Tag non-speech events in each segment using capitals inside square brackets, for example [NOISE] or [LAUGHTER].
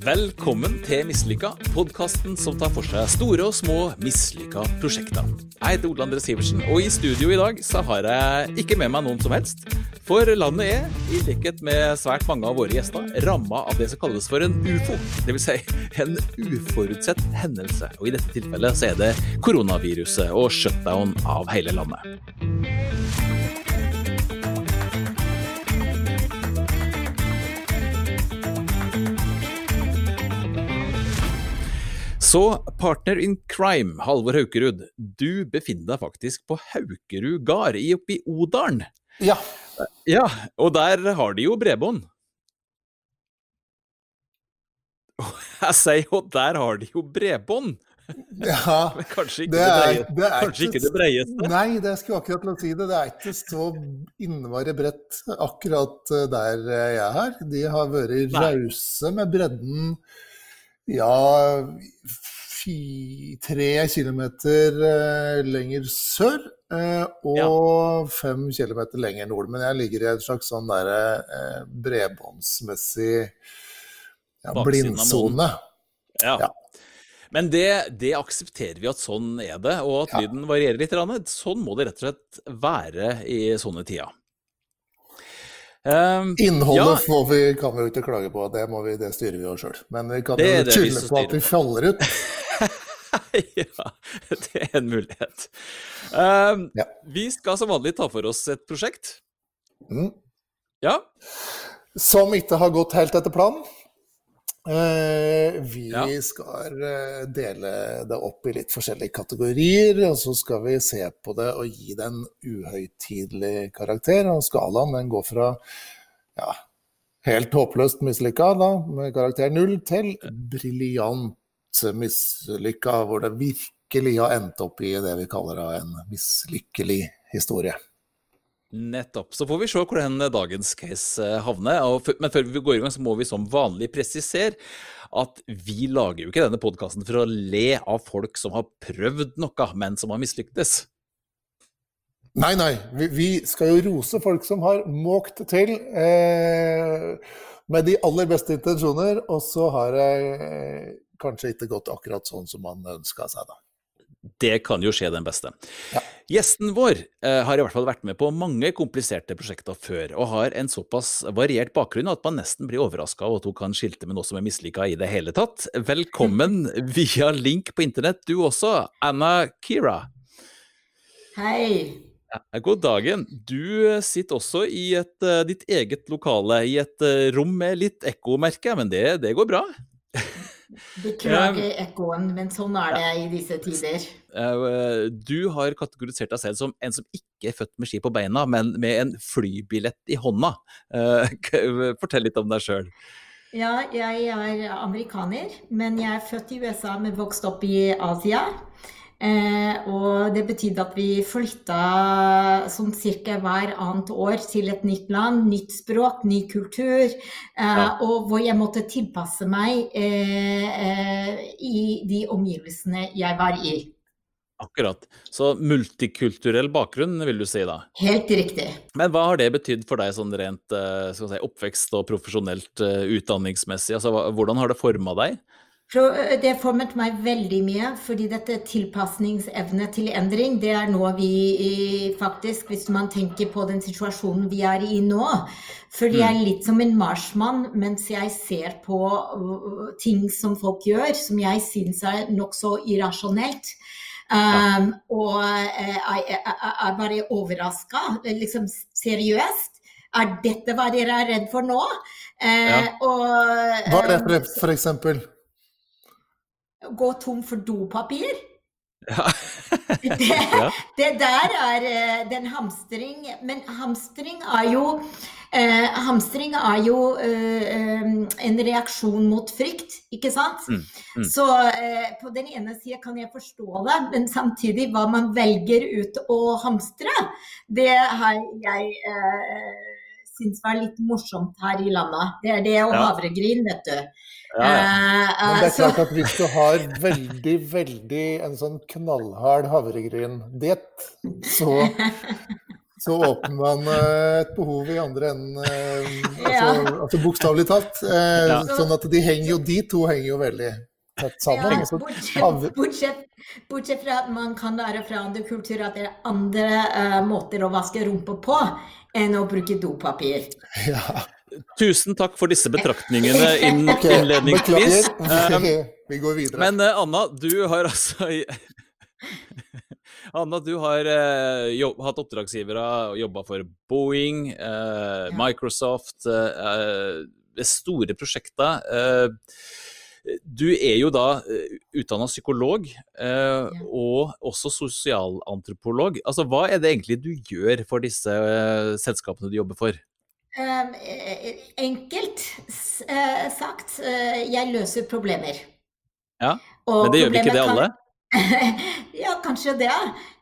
Velkommen til Mislykka, podkasten som tar for seg store og små mislykka prosjekter. Jeg heter Ole André Sivertsen, og i studio i dag så har jeg ikke med meg noen som helst. For landet er, i likhet med svært mange av våre gjester, ramma av det som kalles for en ufo. Dvs. Si en uforutsett hendelse. Og i dette tilfellet så er det koronaviruset og shutdown av hele landet. Så partner in crime, Halvor Haukerud. Du befinner deg faktisk på Haukerud gard oppe i Odalen. Ja. Ja, og der har de jo bredbånd. [LAUGHS] Jeg sier jo, der har de jo bredbånd! Ja, [LAUGHS] Men kanskje ikke det, er- det, det er Kanskje ikke det breieste. Nei, det skulle akkurat til å si det. Det er ikke så innmari bredt akkurat eh, der eh, jeg er. De har vært rause med bredden, ja, tre kilometer eh, lenger sør. eh, Og fem kilometer lenger nord. Men jeg ligger i en slags sånn derre eh, bredbåndsmessig ja, blindsone. Ja. Ja. Men det, det aksepterer vi at sånn er det, og at lyden varierer litt. Sånn må det rett og slett være i sånne tider. Um, Innholdet Ja. får vi, kan vi jo ikke klage på, det, må vi, det styrer vi oss sjøl. Men vi kan Det jo skylde på at vi faller ut. [LAUGHS] ja, det er en mulighet. Um, Ja. Vi skal som vanlig ta for oss et prosjekt. Mm. Ja. Som ikke har gått helt etter planen. Eh, vi Ja. skal eh, dele det opp i litt forskjellige kategorier, og så skal vi se på det og gi det en uhøytidelig karakter. Og skalaen den går fra ja, helt håpløst mislykka, da, med karakter null, til briljant mislykka, hvor det virkelig har endt opp i det vi kaller en mislykkelig historie. Nettopp. Så får vi se hvor den dagens case eh, havner. Men før vi går i gang, så må vi som vanlig presisere at vi lager jo ikke denne podkasten for å le av folk som har prøvd noe, men som har mislyktes. Nei, nei. Vi skal jo rose folk som har måkt til eh, med de aller beste intensjoner, og så har det eh, kanskje ikke gått akkurat sånn som man ønska seg, da. Det kan jo skje den beste. Ja. Gjesten vår eh, har i hvert fall vært med på mange kompliserte prosjekter før, og har en såpass variert bakgrunn at man nesten blir overraska over at hun kan skilte med noe som er mislykka i det hele tatt. Velkommen [LAUGHS] via link på internett, du også, Anna Kira. Hei. Ja, God dagen. Du eh, sitter også i et, eh, ditt eget lokale, i et eh, rom med litt ekko, merker men det, det går bra. [LAUGHS] Beklager ekkoen, men sånn er det i disse tider. Eh, Du har kategorisert deg selv som en som ikke er født med ski på beina, men med en flybillett i hånda. Eh, [LAUGHS] Fortell litt om deg sjøl. Ja, jeg er amerikaner, men jeg er født i USA, men vokst opp i Asia. Eh, og det betydde at vi flytta sånn cirka hver annet år til et nytt land, nytt språk, ny kultur. Eh, Ja. Og hvor jeg måtte tilpasse meg eh, eh, i de omgivelsene jeg var i. Akkurat. Så multikulturell bakgrunn, vil du si da. Helt riktig. Men hva har det betydd for deg sånn rent eh, si, oppvekst og profesjonelt eh, utdanningsmessig? Altså, hvordan har det forma deg? Det formet meg veldig mye, fordi dette tilpasningsevne til endring, det er noe vi faktisk, hvis man tenker på den situasjonen vi er i nå Fordi jeg er litt som en marsmann mens jeg ser på ting som folk gjør, som jeg syns er nokså irrasjonelt. Um, og jeg er bare overraska. Liksom seriøst. Er dette hva dere er redd for nå? Eh, Ja. og, Hva er det for eksempel? Gå tom for dopapir. Ja. [LAUGHS] Det, det der er eh, den hamstring Men hamstring er jo eh, Hamstring er jo eh, eh, en reaksjon mot frykt, ikke sant? Mm, mm. Så eh, på den ene sida kan jeg forstå det, men samtidig hva man velger ut å hamstre, det har jeg eh, syns var litt morsomt her i landet. Det er det og Ja. havregryn, vet du. Ja, ja. Eh, Men det er klart at hvis du har veldig, veldig en sånn knallhard havregryndiett, så så åpner man eh, et behov i andre enden. Altså, altså bokstavelig talt. Sånn at de henger jo, de to henger jo veldig tett sammen. Ja, bortsett, bortsett, bortsett, fra at man kan lære fra andre kulturer at det er andre uh, måter å vaske rumpa på enn å bruke dopapir. [LAUGHS] Ja. Tusen takk for disse betraktningene inn, [LAUGHS] innledningsvis. Vi går videre. Men uh, Anna, du har altså [LAUGHS] Anna, du har uh, jobb, hatt oppdragsgivere og jobba for Boeing, eh, ja. Microsoft, eh, store prosjekter. Du er jo da uh, utdanna psykolog ja. og også sosialantropolog. Altså, hva er det egentlig du gjør for disse uh, selskapene du jobber for? Um, enkelt sagt, jeg løser problemer. Ja, Men det gjør vi ikke det alle? [LAUGHS] ja, kanskje det.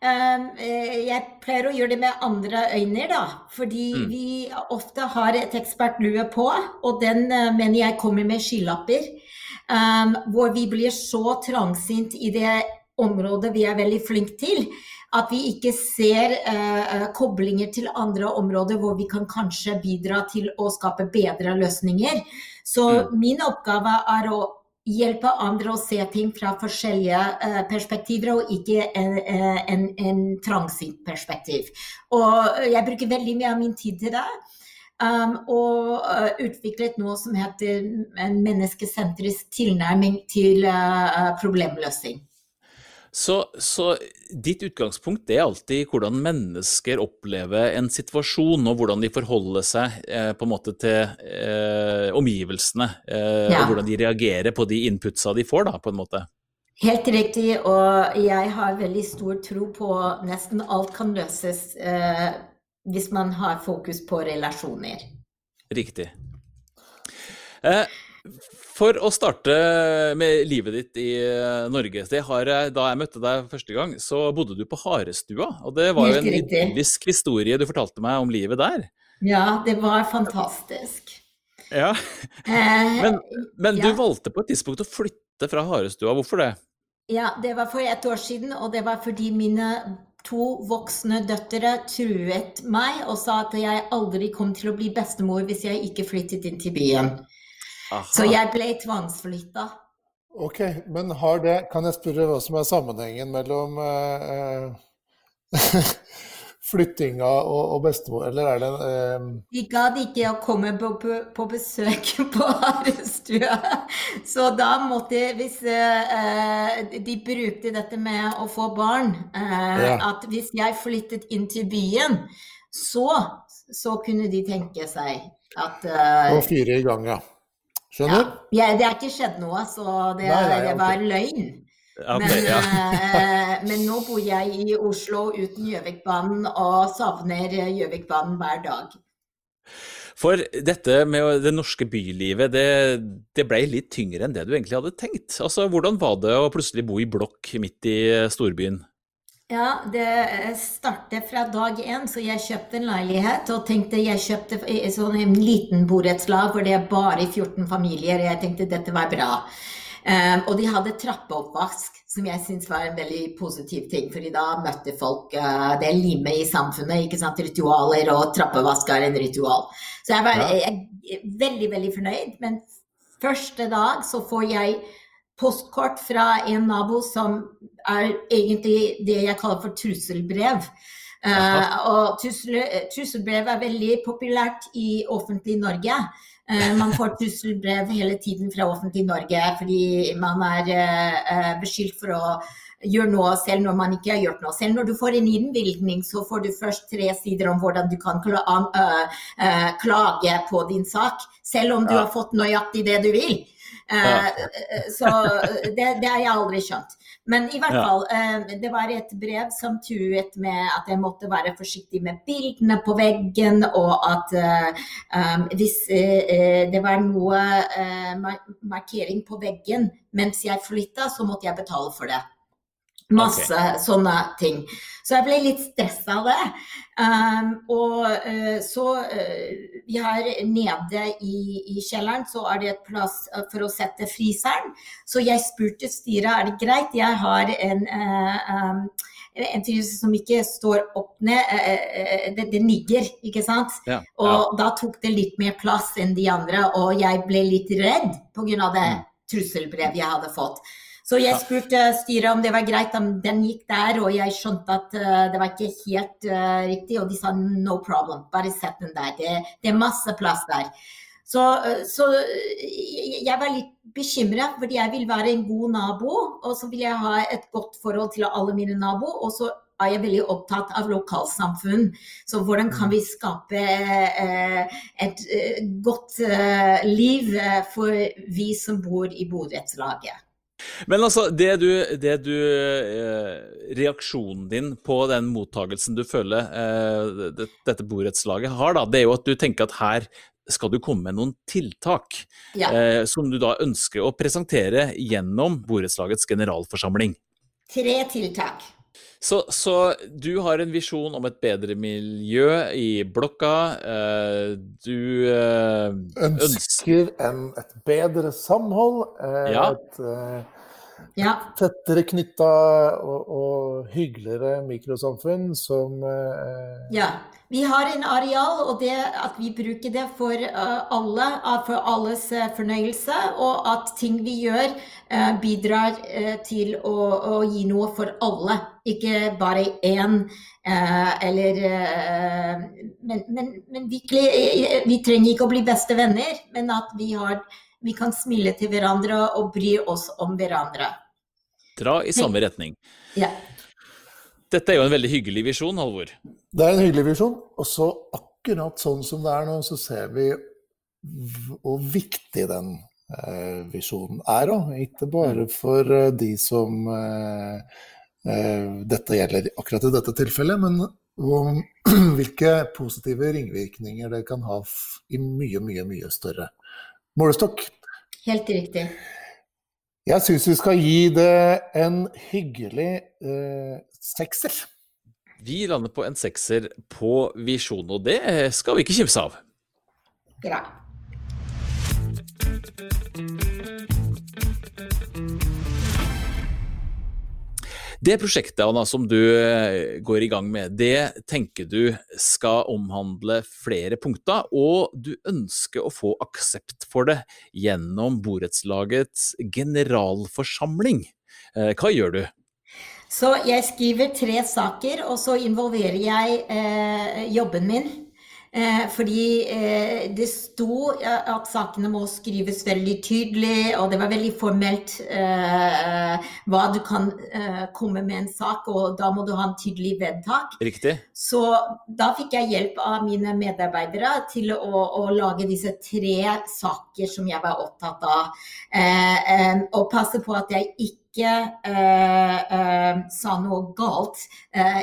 Jeg pleier å gjøre det med andre øyne, da. Fordi mm. vi ofte har et ekspertlue på, og den mener jeg kommer med skylapper um, hvor vi blir så trangsynt i det området vi er veldig flinke til, at vi ikke ser uh, koblinger til andre områder hvor vi kan kanskje bidra til å skape bedre løsninger. Så mm. min oppgave er å hjelpe andre å se ting fra forskjellige uh, perspektiver, og ikke en, en, en trangsynt perspektiv. Og jeg bruker veldig mye av min tid til det. Um, og uh, utviklet noe som heter en menneskesentrisk tilnærming til uh, problemløsning. Så, så, ditt utgangspunkt er alltid hvordan mennesker opplever en situasjon, og hvordan de forholder seg eh, på en måte til eh, omgivelsene, eh, ja. og hvordan de reagerer på de inputsa de får, da, på en måte. Helt riktig, og jeg har veldig stor tro på nesten alt kan løses eh, hvis man har fokus på relasjoner. Riktig. Eh, for å starte med livet ditt i eh, Norge. Har, da jeg møtte deg første gang, så bodde du på Harestua. Og det var jo en idyllisk historie du fortalte meg om livet der. Ja, det var fantastisk. Ja, Men, Men, du ja. valgte på et tidspunkt å flytte fra Harestua. Hvorfor det? Ja, det var for et år siden, og det var fordi mine to voksne døtre truet meg og sa at jeg aldri kom til å bli bestemor hvis jeg ikke flyttet inn til byen. Aha. Så jeg ble tvangsflytta. Ok, men har det Kan jeg spørre hva som er sammenhengen mellom uh, [LAUGHS] flyttinga og, og, bestemor, eller er det eh... De gadd ikke å komme på, på, på besøk [LAUGHS] på Harestua. Så da måtte Hvis eh, de brukte dette med å få barn eh, ja. At hvis jeg flyttet inn til byen, så, så kunne de tenke seg at eh, Og fire i gang, ja. Skjønner? Ja, det er ikke skjedd noe, så det, nei, det var okay. løgn. Okay, men, ja. Eh, men, nå bor jeg i Oslo uten Gjøvikbanen og savner Gjøvikbanen hver dag. For dette med det norske bylivet, det, det, ble litt tyngre enn det du egentlig hadde tenkt. Altså, Hvordan var det å plutselig bo i blokk midt i storbyen? Ja, det startet fra dag én. Så jeg kjøpte en leilighet og tenkte jeg kjøpte sånn en liten borettslag hvor det er bare 14 familier. Jeg tenkte dette var bra. Um, og de hadde trappeoppvask, som jeg syns var en veldig positiv ting. fordi da møtte folk uh, det limet i samfunnet. ikke sant, Ritualer, og trappevask er en ritual. Så jeg var ja. jeg, veldig, veldig fornøyd. Men første dag så får jeg postkort fra en nabo som er egentlig det jeg kaller for trusselbrev. Uh, og trussel, trusselbrev er veldig populært i offentlig Norge. Eh, man får trusselbrev hele tiden fra offentlig Norge fordi man er eh, beskyldt for å gjøre noe selv når man ikke har gjort noe. Selv når du får en innvilgning, så får du først tre sider om hvordan du kan klage på din sak, selv om du har fått nøyaktig det du vil. Så det, det har jeg aldri skjønt. Men i hvert fall, eh, det var et brev som truet med at jeg måtte være forsiktig med bildene på veggen, og at um, hvis uh, det var noe uh, markering på veggen mens jeg flytta, så måtte jeg betale for det. Masse okay. sånne ting. Så jeg ble litt stressa av det. Um, og uh, så uh, Vi har nede i, i, kjelleren så er det et plass uh, for å sette fryseren. Så jeg spurte styret er det greit, jeg har en um, en fryser som ikke står opp ned, det, det ligger, ikke sant. Ja, ja. Og da tok det litt mer plass enn de andre, og jeg ble litt redd pga. det mm. trusselbrevet jeg hadde fått. Så jeg spurte styret om det var greit om den gikk der, og jeg skjønte at uh, det var ikke helt uh, riktig. Og de sa no problem, bare sett den der. Det, det er masse plass der. Så, uh, så jeg var litt bekymra, fordi jeg vil være en god nabo. Og så vil jeg ha et godt forhold til alle mine naboer. Og så er jeg veldig opptatt av lokalsamfunn. Så hvordan kan vi skape et godt liv for vi som bor i borettslaget? Men altså, det du, det du eh, Reaksjonen din på den mottagelsen du føler eh, det, dette borettslaget har, da, det er jo at du tenker at her skal du komme med noen tiltak ja. eh, som du da ønsker å presentere gjennom borettslagets generalforsamling. Tre tiltak. Så, så, du har en visjon om et bedre miljø i blokka. Eh, du eh, ønsker en, et bedre samhold. Eh, ja. Et ja. tettere knytta og, og, hyggeligere mikrosamfunn som Ja. Vi har en areal, og det at vi bruker det for alle, for alles fornøyelse, og at ting vi gjør bidrar til å, å gi noe for alle ikke bare én. Eh, eller eh, Men, men, men eh, vi trenger ikke å bli beste venner, men at vi, har, vi kan smile til hverandre og bry oss om hverandre. Dra i samme retning. Ja. Dette er jo en veldig hyggelig visjon, Halvor. Det er en hyggelig visjon. Og så akkurat sånn som det er nå, så ser vi hvor viktig den eh, visjonen er òg. Ikke bare for for de som eh, Eh, dette gjelder akkurat i dette tilfellet, men om [CLEARS THROAT] hvilke positive ringvirkninger det kan ha i mye, mye, mye større målestokk. Helt riktig. Jeg syns vi skal gi det en hyggelig eh, sekser. Vi lander på en sekser på visjon, og det skal vi ikke kimse av. Bra. Det prosjektet Anna, som du eh, går i gang med, det tenker du skal omhandle flere punkter, og du ønsker å få aksept for det gjennom borettslagets generalforsamling. Eh, hva gjør du? Så jeg skriver tre saker, og så involverer jeg eh, jobben min Eh, fordi eh, det sto at sakene må skrives veldig tydelig, og det var veldig formelt eh, hva du kan eh, komme med en sak, og da må du ha en tydelig vedtak. Riktig. Så da fikk jeg hjelp av mine medarbeidere til å, å lage disse tre saker som jeg var opptatt av. Eh, og passe på at jeg ikke sa noe galt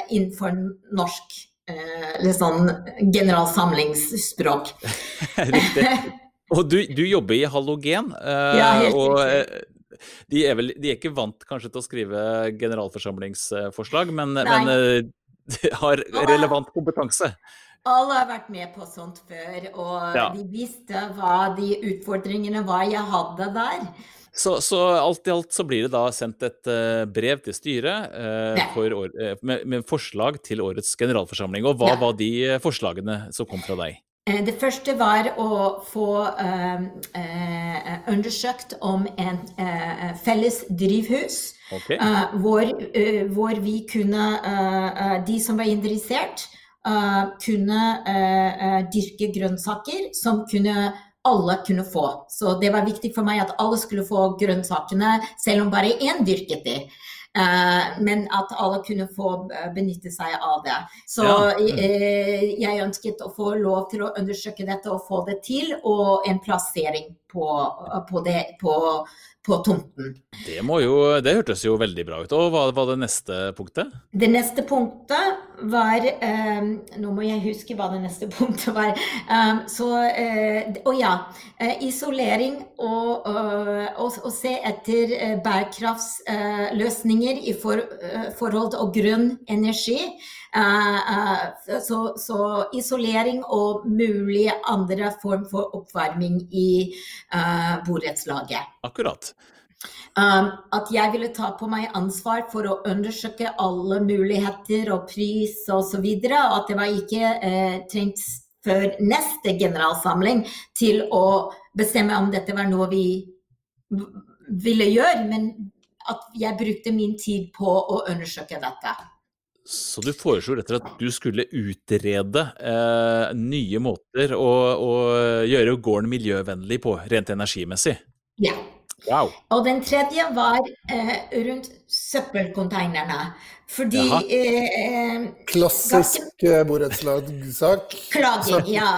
innenfor norsk eh, litt sånn generalsamlingsspråk. [LAUGHS] Riktig. Og du, du, jobber i halogen. Eh, ja, helt og, riktig. Eh, de er, vel, de er ikke vant kanskje til å skrive generalforsamlingsforslag, men, men eh, de har relevant kompetanse. Alle har vært med på sånt før, og ja. de visste hva de utfordringene var jeg hadde der. Så, så, alt i alt så blir det da sendt et uh, brev til styret uh, år, uh, med, med, forslag til årets generalforsamling. Og hva ja. var de forslagene som kom fra deg? Det første var å få undersøkt om en felles drivhus. Okay. Hvor, hvor, vi kunne De som var interessert, kunne dyrke grønnsaker som kunne alle kunne få. Så det var viktig for meg at alle skulle få grønnsakene, selv om bare én dyrket de. Uh, men at alle kunne få eh, benytte seg av det. Så ja. uh, jeg ønsket å få lov til å undersøke dette og få det til, og en plassering på, på, det, på, på tomten. Det, jo, det, hørtes jo veldig bra ut. Og hva var det neste punktet? Det neste punktet var um, Nå må jeg huske hva det neste [LAUGHS] punktet var. Um, så Å uh, ja. Uh, isolering og, å og, og, se etter bærekraftsløsninger i for, forhold til grønn energi. Så, så, isolering og mulig andre form for oppvarming i borettslaget. Akkurat. Um, at jeg ville ta på meg ansvar for å undersøke alle muligheter og pris osv. Og, så og at det var ikke eh, trengt før neste generalsamling til å bestemme om dette var noe vi ville gjøre, men at jeg brukte min tid på å undersøke dette. Så du foreslo rett og slett at du skulle utrede eh, nye måter å, å, gjøre gården miljøvennlig på, rent energimessig? Ja. Wow. Og den tredje var eh, rundt søppelkonteinerne. Fordi eh, Klassisk borettslagssak. Klaging, ja.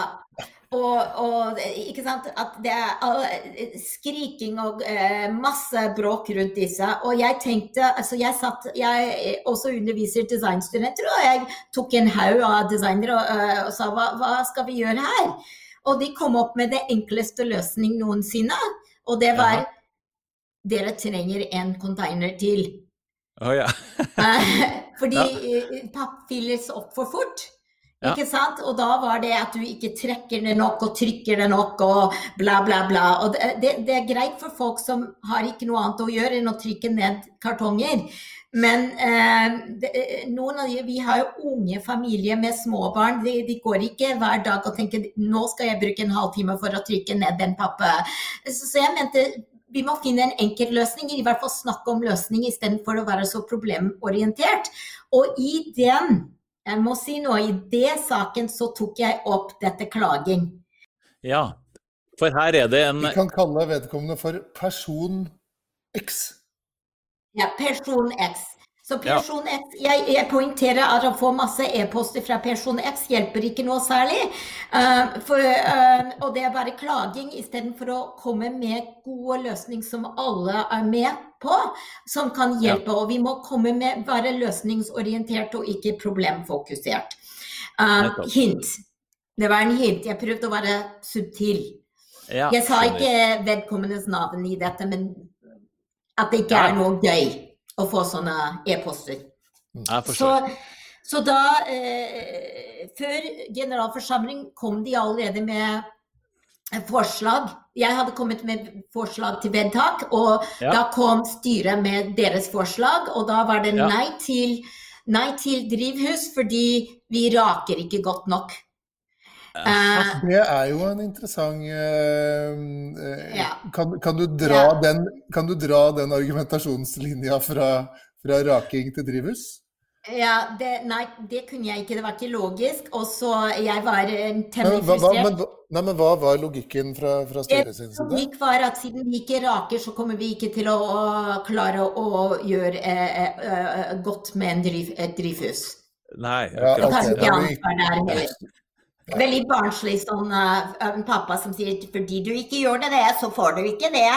Og, og, ikke sant, at det er skriking og eh, masse bråk rundt disse. Og jeg tenkte altså Jeg satt, jeg også underviser designstudenter, og jeg tok en haug av designere og, uh, og sa hva, hva, skal vi gjøre her? Og de kom opp med det enkleste løsning noensinne. Og det var Aha. dere trenger en container til. Oh, ja. Fordi ja. papp fylles opp for fort. Ja. Ikke sant? Og da var det at du ikke trekker det nok og trykker det nok og bla, bla, bla. Og det, det, er greit for folk som har ikke noe annet å gjøre enn å trykke ned kartonger. Men eh, det, noen av de, vi har jo unge familier med småbarn. De, de går ikke hver dag og tenker nå skal jeg bruke en halvtime for å trykke ned den pappa. Så, så jeg mente vi må finne en enkel løsning, i hvert fall snakke om løsning istedenfor å være så problemorientert. Og i den jeg må si noe. I det saken så tok jeg opp dette klaging. Ja, for her er det en Vi kan kalle vedkommende for person X. Ja, person X. Så Pensjon. X, jeg, jeg, poengterer at å få masse e-poster fra person X hjelper ikke noe særlig. Uh, for, uh, og det er bare klaging istedenfor å komme med gode løsninger som alle er med på, som kan hjelpe. Ja. Og vi må komme med være løsningsorientert og ikke problemfokusert. Uh, hint. Det var en hint. Jeg prøvde å være subtil. Ja, jeg sa ikke vedkommendes navn i dette, men at det ikke er noe gøy å få sånne e-poster. Så, så, da eh, Før generalforsamling kom de allerede med forslag. Jeg hadde kommet med forslag til vedtak, og ja. da kom styret med deres forslag. Og da var det nei til, nei til drivhus fordi vi raker ikke godt nok. Uh, det er jo en interessant uh, uh, ja. kan, kan, du dra ja. den, kan du dra den argumentasjonslinja fra, fra raking til drivhus? Ja, det, nei, det kunne jeg ikke. Det var ikke logisk. Og så jeg var temmelig frustrert. Nei, men hva var logikken fra, fra styret sin side? Logikk var at siden vi ikke raker, så kommer vi ikke til å, å klare å, å gjøre eh, godt med en driv, et drivhus. Nei, akkurat. Ja, okay. Veldig barnslig sånn uh, en pappa som sier fordi du ikke gjør det, så får du ikke det.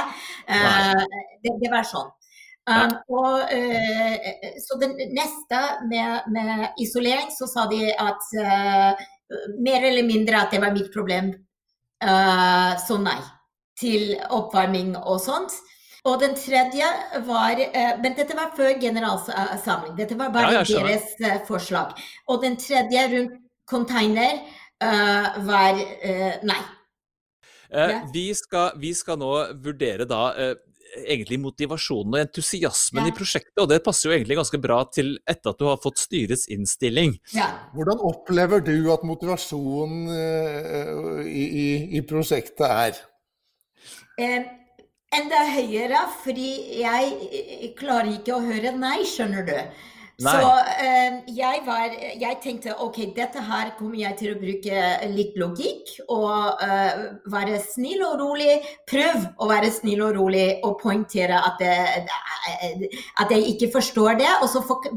Uh, det, det, var sånn. Um, og, uh, så det neste med, med, isolering, så sa de at mer eller mindre at det var mitt problem. så nei. Til oppvarming og sånt. Og den tredje var Men dette var før generalsamling. Dette var bare ja, deres forslag. Og den tredje rundt container uh, var uh, nei. Uh, vi, skal, vi, skal, nå vurdere da egentlig motivasjonen og entusiasmen ja. i prosjektet, og det passer jo egentlig ganske bra til etter at du har fått styrets innstilling. Ja. Hvordan opplever du at motivasjonen i, i, i prosjektet er? enda høyere, fordi jeg klarer ikke å høre nei, skjønner du. Nei. Så eh, jeg, var, jeg, tenkte ok, dette her kommer jeg til å bruke litt logikk og eh, være snill og rolig. Prøv å være snill og rolig og poengtere at, det, at jeg ikke forstår det. For,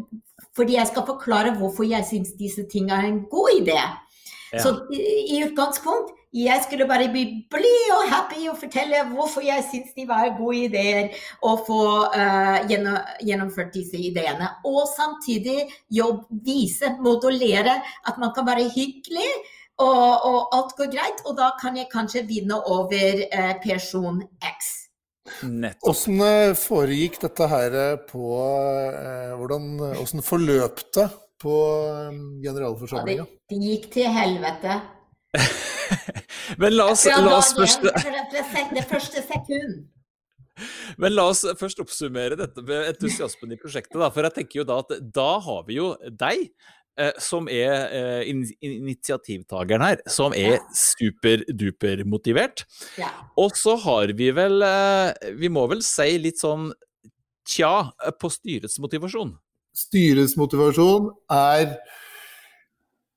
fordi jeg skal forklare hvorfor jeg syns disse tingene er en god idé. Ja. Så i utgangspunkt Jeg skulle bare bli blid og happy og fortelle hvorfor jeg syns de var gode ideer, og få uh, gjennomført disse ideene. Og samtidig jobb, vise, modulere at man kan være hyggelig, og, og, alt går greit. Og da kan jeg kanskje vinne over uh, person X. Hvordan eh, foregikk dette her på uh, hvordan, Hvordan forløp det på generalforsamlinga? Ja, det, det gikk til helvete. [LAUGHS] Men la oss, la oss først Det første sekund. Men la oss først oppsummere dette med entusiasmen i prosjektet. Da. For jeg tenker jo da at da har vi jo deg, eh, som er eh, initiativtakeren her, som er ja. superduper motivert. Ja. Og så har vi vel eh, Vi må vel si litt sånn tja på styrets motivasjon? Styrets motivasjon er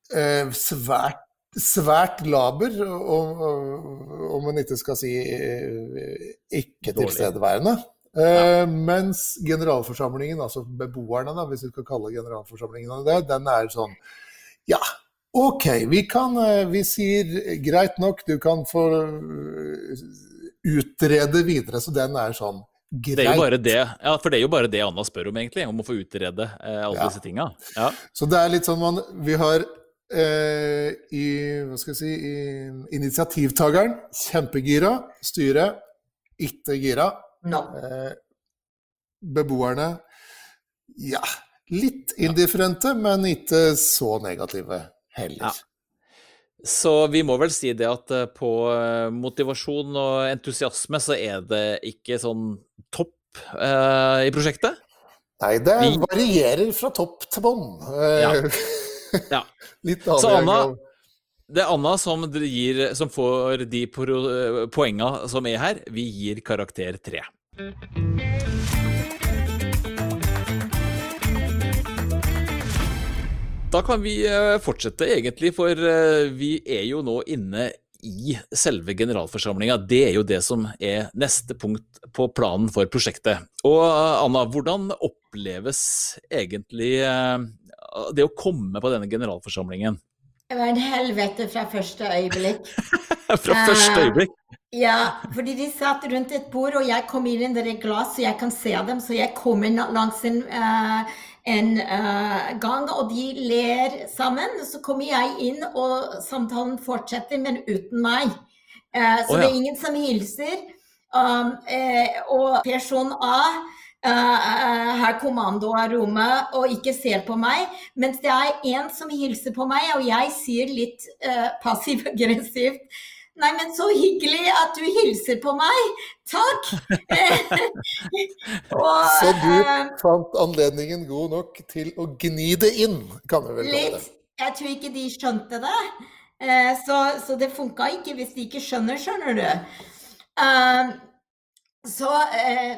eh, svært svært laber, om man ikke skal si ikke ikke tilstedeværende. Ja. Uh, mens generalforsamlingen, altså beboerne, da, hvis vi skal kalle generalforsamlingen det, den er sånn Ja, OK, vi kan uh, Vi sier greit nok, du kan få utrede videre. Så den er sånn greit. Det er jo bare det, ja, for det er jo bare det Anna spør om, egentlig. Om å få utrede eh, alle ja. disse tinga. Ja. Så det er litt sånn man Vi har eh, i, hva skal jeg si, i initiativtakeren kjempegira. Styret ikke gira. No. Eh, beboerne ja, litt indifferente, men ikke så negative heller. Ja. Så vi må vel si det at eh, på eh, motivasjon og entusiasme så er det ikke sånn topp eh, i prosjektet? Nei, det varierer fra topp til bånn. Ja. [LAUGHS] [LAUGHS] Ja. Litt Så Anna, det er Anna som, gir, som får de poenga som er her. Vi gir karakter tre. Da kan vi eh, fortsette, egentlig, for eh, vi er jo nå inne i selve generalforsamlinga. Det er jo det som er neste punkt på planen for prosjektet. Og eh, Anna, hvordan oppleves egentlig det å komme på denne generalforsamlingen? Det var en helvete fra første øyeblikk. [LAUGHS] fra første øyeblikk? Uh, ja, fordi de satt rundt et bord, og jeg kom inn i et glass, så jeg kan se dem. Så jeg kommer langs en, uh, en uh, gang, og de ler sammen. Så kommer jeg inn, og samtalen fortsetter, men uten meg. så oh, ja. det er ingen som hilser. Um, og person A uh, har kommando av rommet og ikke ser på meg. Mens det er en som hilser på meg, og jeg sier litt uh, passiv-aggressivt Nei, men så hyggelig at du hilser på meg. Takk. [LAUGHS] og, så du fant anledningen god nok til å gni det inn, kan vi vel kalle det. Jeg tror ikke de skjønte det. Så, så det funka ikke hvis de ikke skjønner, skjønner du. Uh, så, eh,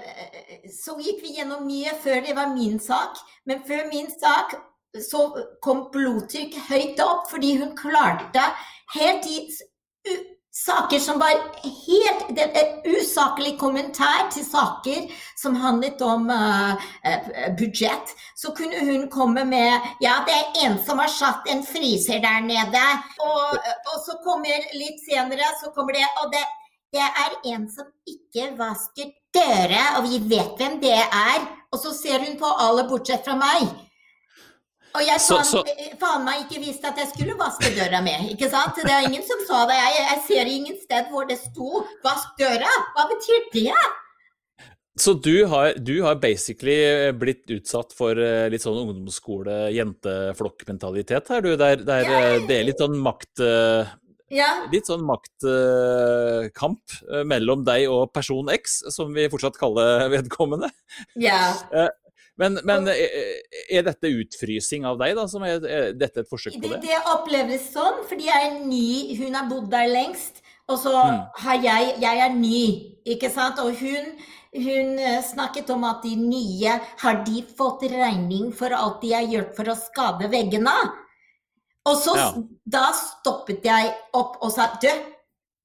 så, gikk vi gjennom mye før det var min sak. Men før min sak så kom blodtrykk høyt opp fordi hun klarte helt i saker som var helt det, Usaklig kommentar til saker som handlet om uh, budsjett. Så kunne hun komme med Ja, det er en som har satt en fryser der nede. Og, og så kommer litt senere så kommer det Og det det er en som ikke vasker døra, og vi vet hvem det er. Og så ser hun på alle bortsett fra meg. Og jeg så, så... faen meg ikke visste at jeg skulle vaske døra med. ikke sant? Det er ingen som sa det. Jeg, jeg ser ingen sted hvor det sto 'vask døra'. Hva betyr det? Så du har, du har, basically blitt utsatt for eh, litt sånn ungdomsskole-jenteflokkmentalitet her, du. Der, der det er litt sånn makt eh, ja. Litt sånn maktkamp uh, mellom deg og person X, som vi fortsatt kaller [LAUGHS] vedkommende. Ja. Uh, men, men er dette utfrysing av deg, da? Som er, er dette et forsøk på det? Det, det oppleves sånn, fordi jeg er ny. Hun har bodd der lengst. Og så mm. har jeg Jeg er ny, ikke sant? Og hun, hun eh, snakket om at de nye Har de fått regning for alt de har gjort for å skade veggene? Og så ja. da stoppet jeg opp og sa du,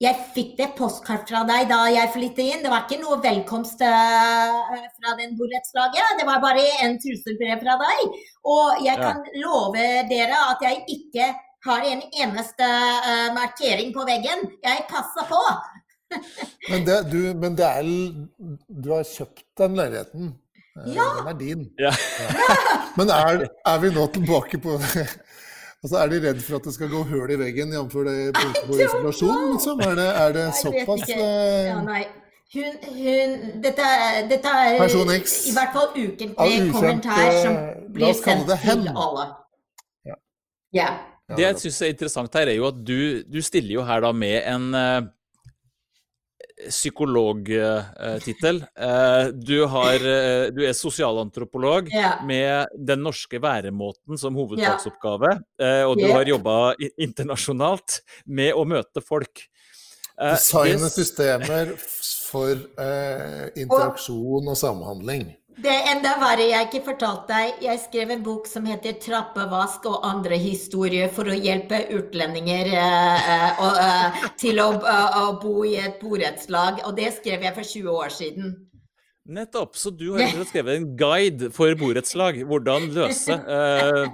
jeg fikk det postkart fra deg da jeg flyttet inn. Det var ikke noe velkomst uh, fra den borettslaget. Det var bare en trusselbrev fra deg. Og jeg kan love dere at jeg ikke har en eneste uh, markering på veggen. Jeg passer på. [LAUGHS] men, det, du, men det er Du har kjøpt den leiligheten. Eh, ja. Den er din. Ja. Ja. Men er, er, vi nå tilbake på [LAUGHS] Altså, Er de redd for at det skal gå hull i veggen, jf. det [LAUGHS] punktet på isolasjon? Liksom? Er det, er det såpass ja, Nei. Hun, hun dette, dette, er Person X. i hvert fall ukentlig kommentar som blir sendt til alle. Ja. ja. Det jeg syns er interessant her, er jo at du, du stiller jo her da med en uh, psykologtittel. Uh, du, uh, du, er sosialantropolog ja. med den norske væremåten som hovedfagsoppgave. og du har jobba internasjonalt med å møte folk. Designe systemer for interaksjon og samhandling. Det er enda verre jeg ikke fortalte deg. Jeg skrev en bok som heter 'Trappevask og andre historier' for å hjelpe utlendinger eh, uh, uh, til å, å, bo i et borettslag. Og det skrev jeg for 20 år siden. Nettopp. Så du har skrevet en guide for borettslag. Hvordan løse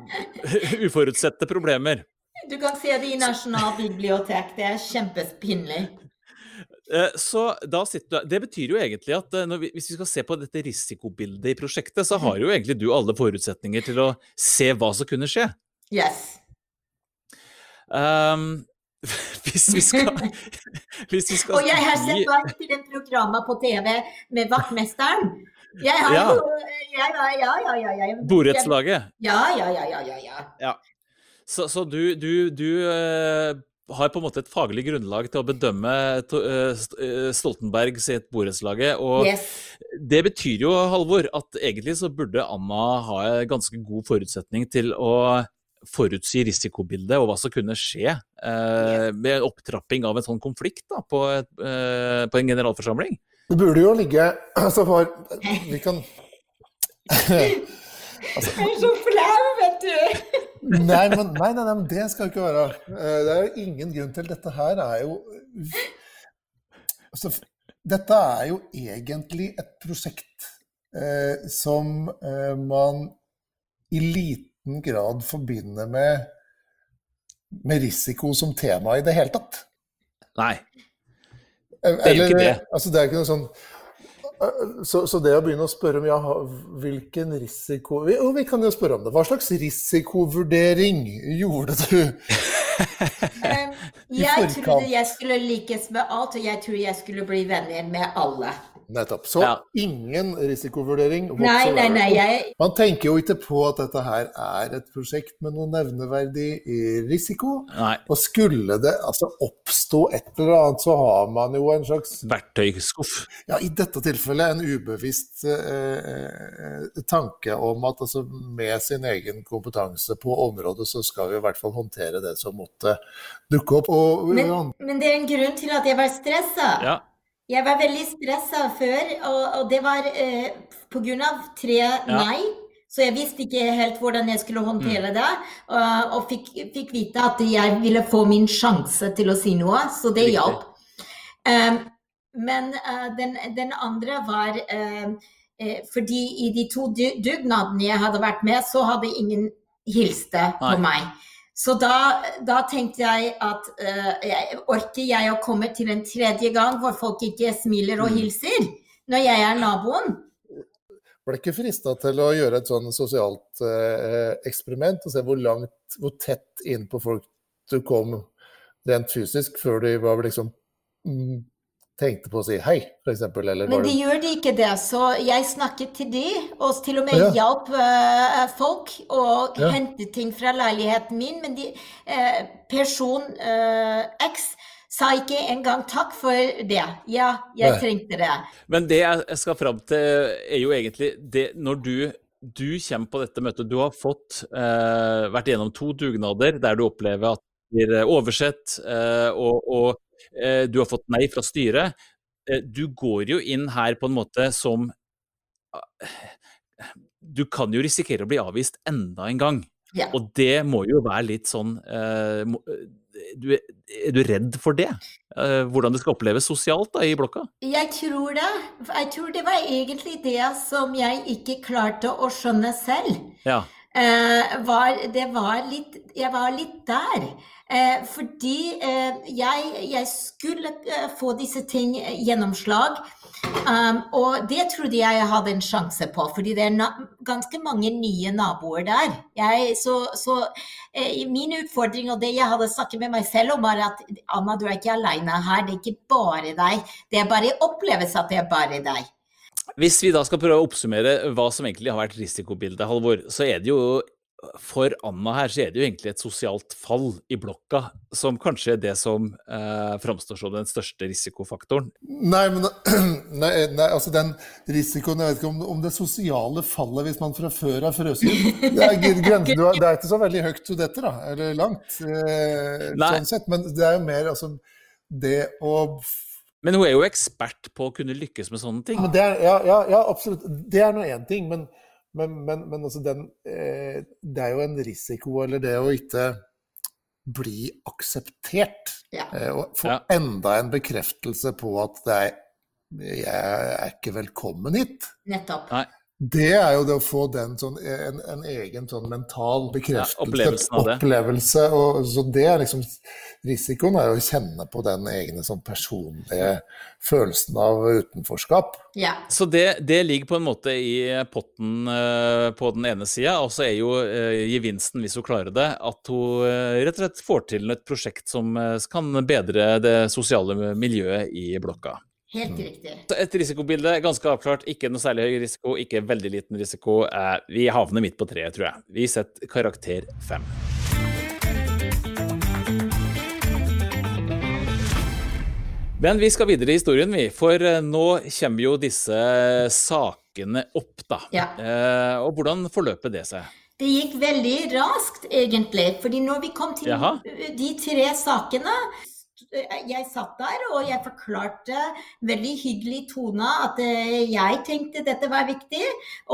[LAUGHS] uforutsette problemer. Du kan se det i Nasjonalbibliotek. Det er kjempepinlig. Eh, så da sitter du Det betyr jo egentlig at eh, vi, hvis vi skal se på dette risikobildet i prosjektet, så har jo egentlig du alle forutsetninger til å se hva som kunne skje. Yes. Um, [LAUGHS] hvis vi skal, [LAUGHS] hvis vi skal Og jeg har sett bak til den programmet på TV med vaktmesteren. Jeg har ja. jo Ja, Ja, ja, ja. ja. Borettslaget? Ja, ja, ja, ja, ja. ja. Så, så du, du, du uh, har på en måte et faglig grunnlag til å bedømme Stoltenberg sitt borettslaget. Og yes. det betyr jo, Halvor, at egentlig så burde Anna ha en ganske god forutsetning til å forutsi risikobildet og hva som kunne skje eh, med opptrapping av en sånn konflikt da, på, et, eh, på en generalforsamling. Det burde jo ligge altså for, Vi kan [LAUGHS] altså, Jeg er så flau! Nei, men, nei, nei, men det skal ikke være. Det er jo ingen grunn til. Dette her er jo altså, Dette er jo egentlig et prosjekt eh, som eh, man i liten grad forbinder med, med risiko som tema i det hele tatt. Nei. Det er jo ikke det. Altså, det er ikke noe sånn så, så, det å begynne å spørre om ja, hvilken risiko Jo, vi kan jo spørre om det. Hva slags risikovurdering gjorde du? [LAUGHS] jeg trodde jeg skulle likes med alt, og jeg tror jeg skulle bli venner med alle. Nettopp. Så ja. ingen risikovurdering Nei, nei, nei, jeg... Man tenker jo ikke på at dette her er et prosjekt med noe nevneverdig risiko. Nei. Og skulle det altså oppstå et eller annet, så har man jo en slags Verktøyskuff. Ja, i dette tilfellet en ubevisst eh, tanke om at altså, med sin egen kompetanse på området, så skal vi i hvert fall håndtere det som måtte dukke opp. Og, men, men, det er en grunn til at jeg var stressa. Ja. Jeg var veldig stressa før, og, og, det var eh, pga. tre nei. Ja. Så jeg visste ikke helt hvordan jeg skulle håndtere mm. det. Og, og fikk, fikk, vite at jeg ville få min sjanse til å si noe, så det hjalp. Um, men uh, den, den, andre var uh, uh, Fordi i de to dugnadene jeg hadde vært med, så hadde ingen hilste på meg. Så da, da, tenkte jeg at uh, jeg, orker jeg å komme til en tredje gang hvor folk ikke smiler og mm. hilser når jeg er naboen? Det ikke frista til å gjøre et sånn sosialt uh, eksperiment og se hvor langt, hvor tett inn på folk du kom rent fysisk, før de var liksom mm, tenkte på å si hei, f.eks. Men de gjør de ikke det, så jeg snakket til de, og til og med ja. hjalp uh, folk å ja. hente ting fra leiligheten min. Men de, uh, person uh, X sa ikke engang takk for det. Ja, jeg Nei. trengte det. Men det jeg skal fram til, er jo egentlig det når du du kommer på dette møtet. Du har fått vært gjennom to dugnader der du opplever at det blir oversett, og, og du har fått nei fra styret. Eh, du går jo inn her på en måte som Du kan jo risikere å bli avvist enda en gang. Ja. Og det må jo være litt sånn eh, du, Er du redd for det? Hvordan det skal oppleves sosialt da, i blokka? Jeg tror det. Jeg tror det var egentlig det som jeg ikke klarte å skjønne selv. Ja. eh, var, det var litt Jeg var litt der. Eh, fordi eh, jeg, jeg, skulle eh, få disse ting gjennomslag. Um, og det trodde jeg jeg hadde en sjanse på, fordi det er ganske mange nye naboer der. Jeg, så, så eh, min utfordring og det jeg hadde snakket med meg selv om, var at Anna, du er ikke alene her. Det er ikke bare deg. Det er bare oppleves at det er bare deg. Hvis vi da skal prøve å oppsummere hva som egentlig har vært risikobildet, Halvor, så er det jo for Anna her så er det jo egentlig et sosialt fall i blokka, som kanskje er det som eh, framstår som den største risikofaktoren. Nei, men [CLEARS THROAT] nei, nei, altså den risikoen Jeg vet ikke om, om, det sosiale fallet hvis man fra før har frøst det, det, er ikke så veldig høyt du detter, da. Eller langt, eh, sånn sett. Men det er jo mer altså det å men hun er jo ekspert på å kunne lykkes med sånne ting. Er, ja, ja, ja, absolutt. Det er nå én ting. Men, men, men, men altså den, eh, det er jo en risiko, eller det å ikke bli akseptert. Ja. Eh, og få ja. enda en bekreftelse på at det er, jeg er ikke velkommen hit. Nettopp. Nei. Det er jo det å få den sånn, en, en, egen sånn mental bekreftelse, ja, opplevelse. Og, så det er liksom Risikoen er jo å kjenne på den egne sånn personlige følelsen av utenforskap. Ja. Så det, det, ligger på en måte i potten uh, på den ene sida, og så er jo uh, gevinsten, hvis hun klarer det, at hun uh, rett og slett får til et prosjekt som kan bedre det sosiale miljøet i blokka. Helt mm. riktig. Et risikobilde, ganske avklart. Ikke noe særlig høy risiko, ikke veldig liten risiko. Eh, vi havner midt på treet, tror jeg. Vi setter karakter fem. Men vi skal videre i historien, vi. For eh, nå kommer jo disse sakene opp, da. Ja. Eh, og hvordan forløper det seg? Det gikk veldig raskt, egentlig. fordi når vi kom til Jaha. de tre sakene, jeg satt der og jeg forklarte veldig hyggelig tone at eh, jeg tenkte dette var viktig.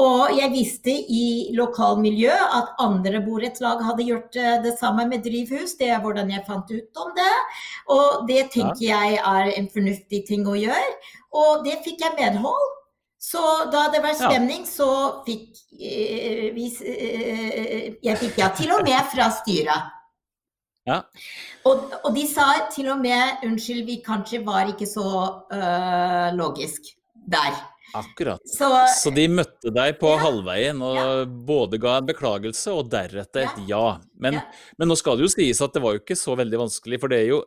Og jeg visste i lokalmiljøet at andre borettslag hadde gjort eh, det samme med drivhus. Det er hvordan jeg fant ut om det. Og det tenker jeg er en fornuftig ting å gjøre. Og det fikk jeg medhold. Så da det var stemning, så fikk eh, vi Jeg fikk ja, til og med fra styret. Ja. Og, og, de sa til og med unnskyld, vi kanskje var ikke så øh, logisk der. Akkurat. Så, så, de møtte deg på ja, halvveien og ja. både ga en beklagelse og deretter et ja. Men, men, nå skal det jo sies at det var jo ikke så veldig vanskelig, for det er jo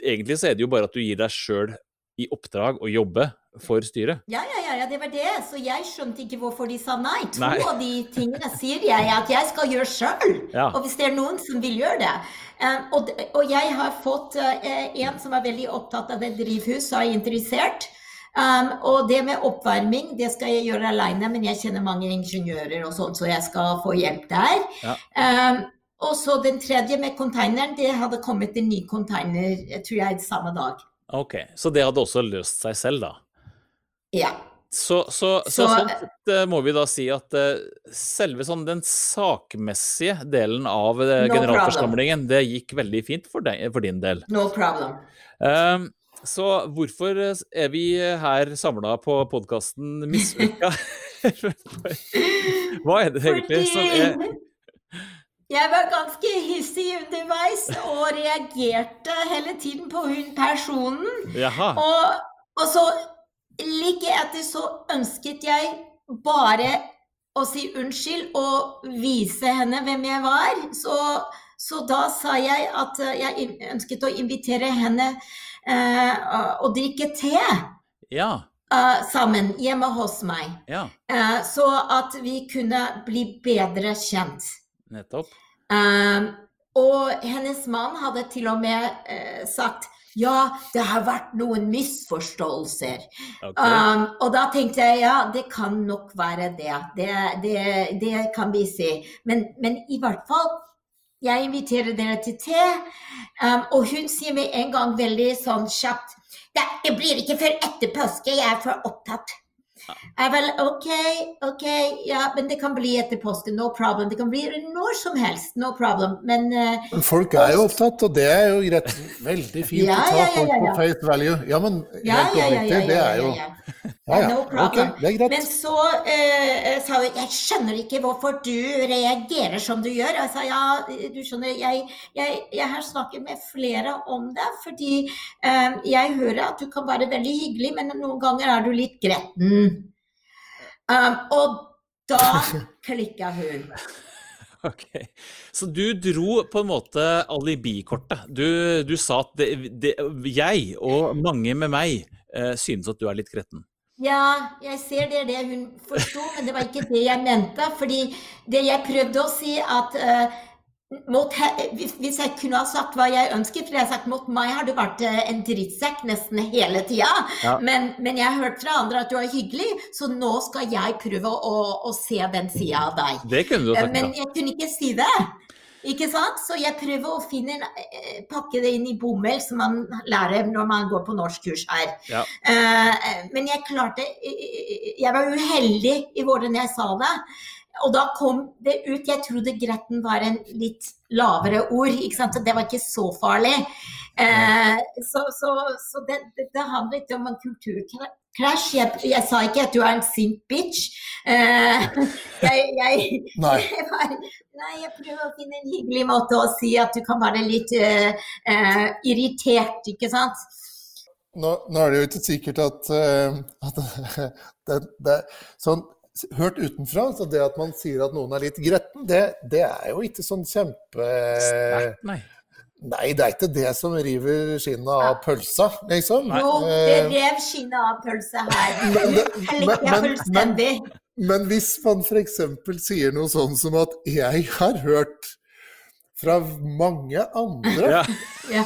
egentlig så er det jo bare at du gir deg sjøl i oppdrag å jobbe for styret. Ja, ja, ja, det var det. Så jeg skjønte ikke hvorfor de sa nei. To nei. av de tingene sier jeg at jeg skal gjøre sjøl. Ja. Og hvis det er noen som vil gjøre det. Um, og, og, jeg har fått uh, en som er veldig opptatt av det drivhus, og er interessert. Um, og det med oppvarming, det skal jeg gjøre aleine, men jeg kjenner mange ingeniører og sånn, så jeg skal få hjelp der. Ja. Um, og så den tredje med konteineren, det hadde kommet en ny konteiner, tror jeg, samme dag. Ok, Så det hadde også løst seg selv, da? Ja. Så, så, så, så sånn må vi da si at uh, selve sånn den sakmessige delen av no generalforsamlingen, det gikk veldig fint for, deg, for din del. No problem. Uh, så hvorfor er vi her samla på podkasten Mislykka? [LAUGHS] [LAUGHS] Hva er det egentlig som er jeg var ganske hissig underveis og reagerte hele tiden på hun personen. Og, og, så like etter så ønsket jeg bare å si unnskyld og vise henne hvem jeg var. Så, så da sa jeg at jeg ønsket å invitere henne eh, å drikke te. Ja. Uh, sammen hjemme hos meg. Ja. Uh, så at vi kunne bli bedre kjent. Nettopp. Um, og hennes mann hadde til og med uh, sagt ja, det har vært noen misforståelser. Okay. Um, og da tenkte jeg ja, det kan nok være det. Det, det, det kan vi si. Men, men, i hvert fall, jeg inviterer dere til te. Um, og hun sier med en gang veldig sånn kjapt det blir ikke før etter påske, jeg er for opptatt. Jeg vel, OK, OK, ja, men det kan bli etter påske. No problem. Det kan bli når som helst. No problem. Men, uh, Folk er jo opptatt, og det er jo greit. Veldig fint ja, å ta ja, ja, folk på face value. Ja, men helt ja, det er jo Ja, ja. No problem. Ok, det er greit. Men så uh, sa hun jeg skjønner ikke hvorfor du reagerer som du gjør. Jeg sa ja, du skjønner, jeg, jeg, jeg har snakket med flere om det. Fordi uh, jeg hører at du kan være veldig hyggelig, men noen ganger er du litt gretten. Um, og da [LAUGHS] klikka hun. Ok, Så du dro på en måte alibikortet. Du, du sa at det, det, jeg og mange med meg eh, synes at du er litt gretten. Ja, jeg ser det er det hun forsto, men det var ikke det jeg mente. fordi det jeg prøvde å si, at eh, mot, hvis, jeg kunne ha sagt hva jeg ønsket, for jeg sagt mot meg har du vært eh, en drittsekk nesten hele tida. Ja. Men, men jeg har hørt fra andre at du er hyggelig, så nå skal jeg prøve å, å se den sida av deg. Det kunne du Eh, sagt. Men jeg kunne ikke si det. Ikke sant? Så jeg prøver å finne eh, pakke det inn i bomull, som man lærer når man går på norskkurs her. Ja. Eh, men jeg klarte eh, Jeg var uheldig i hvordan jeg sa det. Og da kom det ut Jeg trodde gretten var en litt lavere ord. ikke sant? Det var ikke så farlig. Eh, så så, så det, det, det ikke om en kulturkrasj. Jeg, jeg sa ikke at du er en sint bitch. Eh, [LAUGHS] jeg, jeg, Nei. [LAUGHS] jeg var, nei, jeg prøver å finne en hyggelig måte å si at du kan være litt uh, uh, irritert, ikke sant. Nå, nå er det jo ikke sikkert at, uh, at [LAUGHS] det, det, sånn, Hørt utenfra, så det at man sier at noen er litt gretten, det, det er jo ikke sånn kjempe Sterkt, nei. Nei, det er ikke det som river skinnet av pølsa, liksom. Jo, det Eh, rev skinnet av pølsa her. Men [LAUGHS] det- men, men- men- Men hvis man f.eks. sier noe sånn som at 'jeg har hørt fra mange andre Ja. Ja.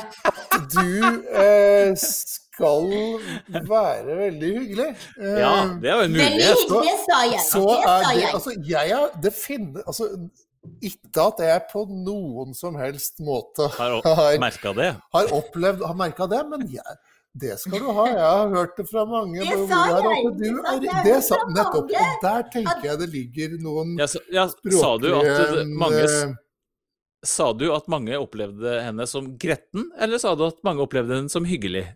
du eh, skal være veldig hyggelig', eh, ja, det er jo en Veldig mulighet. hyggelig, sa jeg. så Det er det. Altså, jeg er Det finner Altså, ikke at jeg på noen som helst måte Har har, merka det. har opplevd Har merka det, men jeg, det skal du ha. Jeg har hørt det fra mange. Det sa jeg, at. Du Det sa er, det sa, nettopp. Og der tenker jeg det ligger noen Ja, så, ja, sa du at det- mange Sa du at mange opplevde henne som gretten, eller sa du at mange opplevde henne som hyggelig?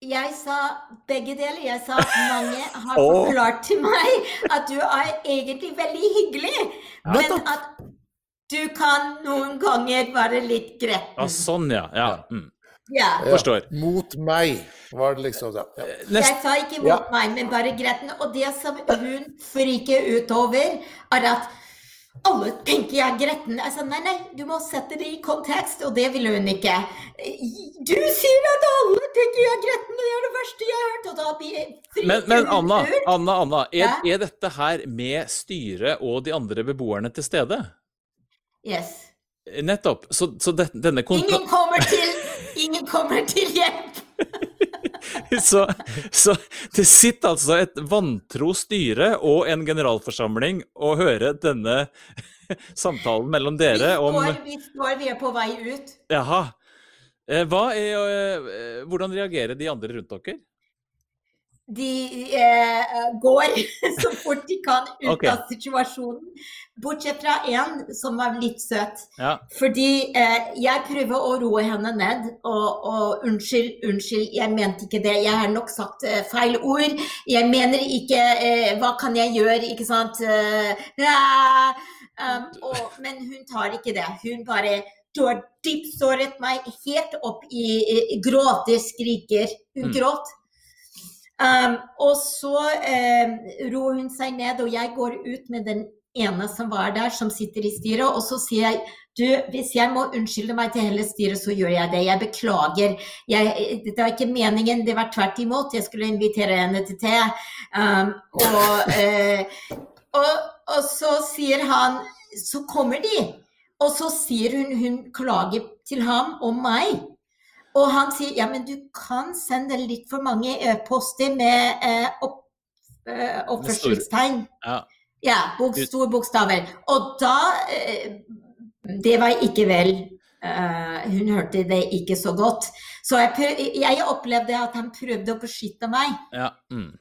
Jeg sa begge deler. Jeg sa at mange har forklart til meg at du er egentlig veldig hyggelig, men Nettopp. at du kan noen ganger være litt Ja, gretten. sånn, ja. ja. Mm. Ja. ja, Forstår. Mot meg, var det liksom det. Ja. Jeg sa ikke mot Ja. meg, men bare gretten. Og det som hun friker utover, er at alle tenker jeg er gretten. Jeg sa nei, nei, du må sette det i kontekst, og det ville hun ikke. Du sier at alle tenker jeg er gretten, og det er det verste jeg har hørt, og da blir fri, men, men Anna. Anna, Anna er, Ja? er dette her med styret og de andre beboerne til stede? Yes. Nettopp. Så, så det, denne kontra... Ingen kommer til, ingen kommer til hjelp. [LAUGHS] Så, så det sitter altså et vantro styre og en generalforsamling og hører denne [LAUGHS] samtalen mellom dere om står, vi står, vi er på vei ut. Jaha. Eh, er, eh, hvordan reagerer de andre rundt dere? De eh, går [LAUGHS] så fort de kan ut okay. av situasjonen. Bortsett fra én som var litt søt. Ja. Fordi eh, jeg prøver å roe henne ned. Og, og unnskyld, unnskyld, jeg mente ikke det. Jeg har nok sagt eh, feil ord. Jeg mener ikke eh, Hva kan jeg gjøre? Ikke sant? Eh, um, og, men hun tar ikke det. Hun bare Du har dypsåret meg helt opp i, i gråter, skriker. Hun Mm. gråt. Um, og så eh, roer hun seg ned, og jeg går ut med den ene som var der, som sitter i styret, og så sier jeg du, hvis jeg må unnskylde meg til hele styret, så gjør jeg det. Jeg beklager. Jeg, det var ikke meningen, det var tvert imot. Jeg skulle invitere henne til te. Um, og, eh, og, og så sier han Så kommer de. Og så sier hun Hun klager til ham om meg. Og han sier ja, men du kan sende litt for mange e-poster med eh, opp, eh, oppførselstegn. Ja. Ja, bok, store bokstaver. Og da eh, Det var ikke vel. Uh, hun hørte det ikke så godt. Så jeg, jeg opplevde at han prøvde å beskytte meg. ja. Mm.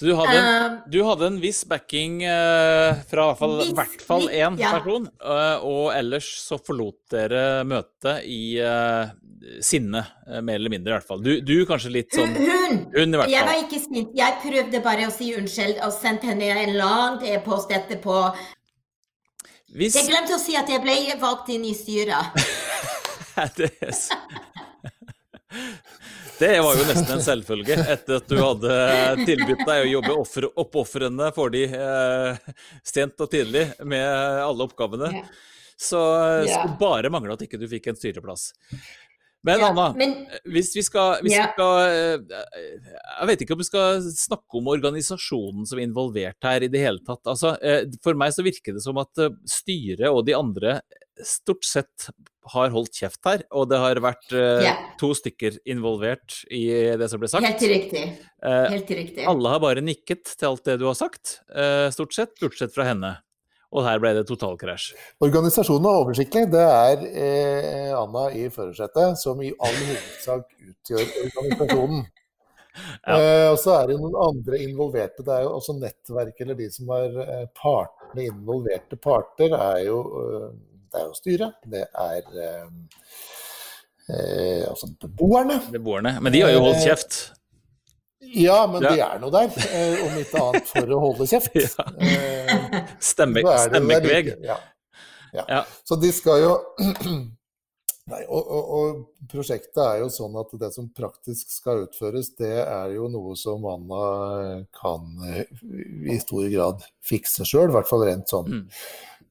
Så du hadde, en, du hadde en viss backing uh, fra i hvert fall, fall én ja. person, uh, og ellers så forlot dere møtet i uh, sinne, mer eller mindre i hvert fall. Du, du kanskje litt sånn hun Hun i hvert Jeg var ikke sint. Jeg prøvde bare å si unnskyld og sendte henne en lang e-post etterpå. Hvis Jeg glemte å si at jeg ble valgt inn i styret. [LAUGHS] det, [LAUGHS] det var jo nesten en selvfølge, etter at du hadde tilbudt deg å jobbe offer, oppofrende for de eh, sent og tidlig med alle oppgavene. Ja. Så det skulle bare mangle at ikke du fikk en styreplass. Men Ja, Anna, men hvis vi skal, hvis Ja. vi skal eh, Jeg vet ikke om vi skal snakke om organisasjonen som er involvert her i det hele tatt. Altså, eh, for meg så virker det som at eh, styret og de andre stort sett har holdt kjeft her, og det har vært eh, yeah. to stykker involvert i det som ble sagt. helt riktig. Eh, Helt riktig. alle har bare nikket til alt det du har sagt, eh, stort sett, bortsett fra henne. Og her ble det totalkrasj. Organisasjonen er oversiktlig. Det er eh, Anna i førersetet som i all hovedsak utgjør organisasjonen. [LAUGHS] Ja. Eh, og så er det noen andre involverte. Det er jo også nettverk, eller de som er eh, partene, involverte parter, er jo, eh, det er jo styret. Det er eh, eh, altså beboerne. Beboerne. Men de har jo holdt kjeft. Ja, men Ja. de er nå der, eh, om ikke annet for å holde kjeft. [LAUGHS] Ja. Eh, det det stemmekveg. Ja. Ja. Ja. Så de skal jo [CLEARS THROAT] Nei, og, og, og prosjektet er jo sånn at det som praktisk skal utføres, det er jo noe som Anna kan i stor grad fikse sjøl, i hvert fall rent sånn. Mm.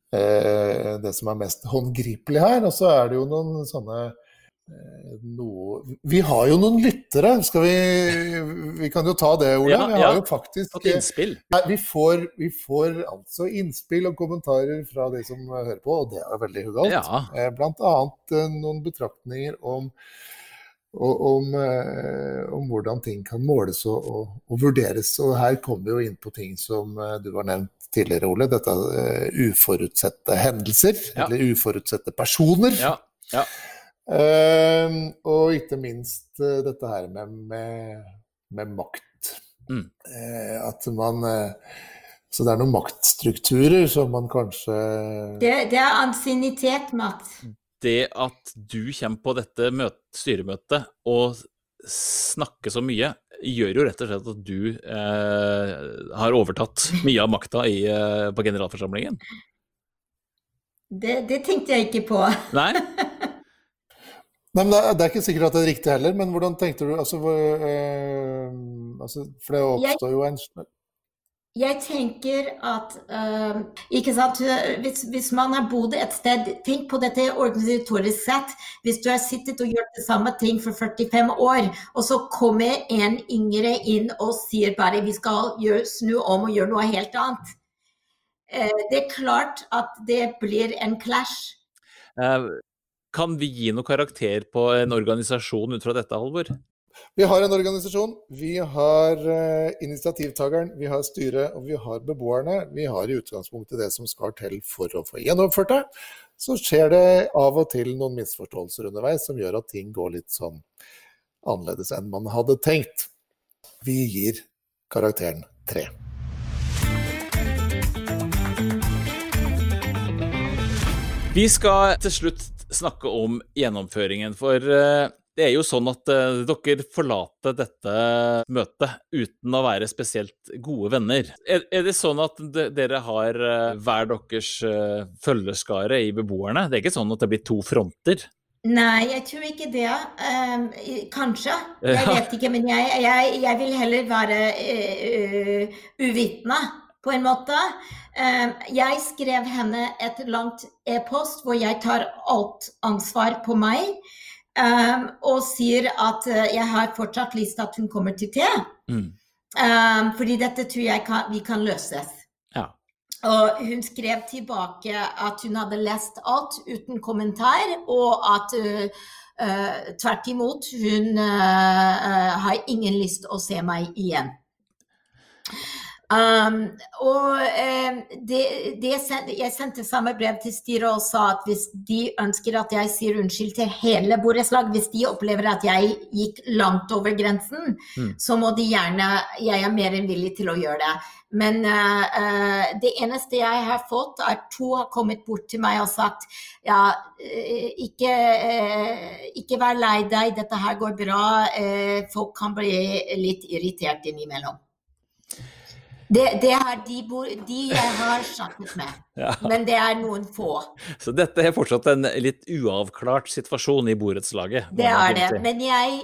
Eh, det som er mest håndgripelig her. Og så er det jo noen sånne eh, noe Vi har jo noen lyttere, skal vi Vi kan jo ta det, Ole. Ja, vi har ja. jo faktisk Fått innspill. Nei, vi, får, vi får altså innspill og kommentarer fra de som hører på, og det er veldig huggalt. Ja. Eh, Blant annet eh, noen betraktninger om, og, om, eh, om hvordan ting kan måles og, og, og vurderes. Og her kommer vi jo inn på ting som eh, du har nevnt tidligere, Ole. Dette uh, uforutsette hendelser, Ja. eller uforutsette personer. Ja. ja. Uh, og ikke minst uh, dette her med, med, med makt. Mm. Eh, at man Så det er noen maktstrukturer som man kanskje Det, det er ansiennitet, Mats. Det at du kommer på dette møt, styremøtet og snakker så mye, gjør jo rett og slett at du eh, har overtatt mye av makta eh, på generalforsamlingen. Det, det tenkte jeg ikke på. Nei? [LAUGHS] Nei, men det er, det er ikke sikkert at det er riktig heller, men hvordan tenkte du altså, hvor, eh, altså, For det oppstår jo en Jeg tenker at eh, Ikke sant. Hvis, hvis man har bodd et sted Tenk på dette organisatorisk sett. Hvis du har sittet og gjort det samme ting for 45 år, og så kommer en yngre inn og sier bare vi skal gjøre, snu om og gjøre noe helt annet. Eh, det er klart at det blir en clash. Eh, kan vi gi noe karakter på en organisasjon ut fra dette, Halvor? Vi har en organisasjon, vi har eh, initiativtakeren, vi har styret og vi har beboerne. Vi har i utgangspunktet det som skal til for å få gjennomført det. Så skjer det av og til noen misforståelser underveis som gjør at ting går litt sånn annerledes enn man hadde tenkt. Vi gir karakteren tre. Vi skal til slutt snakke om gjennomføringen, for eh, det er jo sånn at uh, dere forlater dette møtet uten å være spesielt gode venner. Er, er det sånn at de, dere har uh, hver deres uh, følgeskare i beboerne? Det er ikke sånn at det blir to fronter? Nei, jeg tror ikke det. Ehm, kanskje. Jeg vet ikke, men jeg, jeg, jeg vil heller være uh, uvitende, på en måte. Ehm, jeg skrev henne et langt e-post hvor jeg tar alt ansvar på meg. Ehm, og sier at uh, jeg har fortsatt lyst til at hun kommer til te. Mm. Um, fordi dette tror jeg kan, vi kan løses. Ja. Og hun skrev tilbake at hun hadde lest alt uten kommentar, og at uh, uh, tvert imot, hun har ingen lyst å se meg igjen. Um, og um, det, det jeg sendte samme brev til styret og sa at hvis de ønsker at jeg sier unnskyld til hele borettslag, hvis de opplever at jeg gikk langt over grensen, mm. så må de gjerne Jeg er mer enn villig til å gjøre det. Men uh, uh, det eneste jeg har fått, er to har kommet bort til meg og sagt ja, uh, ikke, ikke vær lei deg, dette her går bra. folk kan bli litt irritert innimellom. Det, det er de, de, jeg har snakket med, [LAUGHS] ja. men det er noen få. Så dette er fortsatt en litt uavklart situasjon i borettslaget? Det er det, men jeg,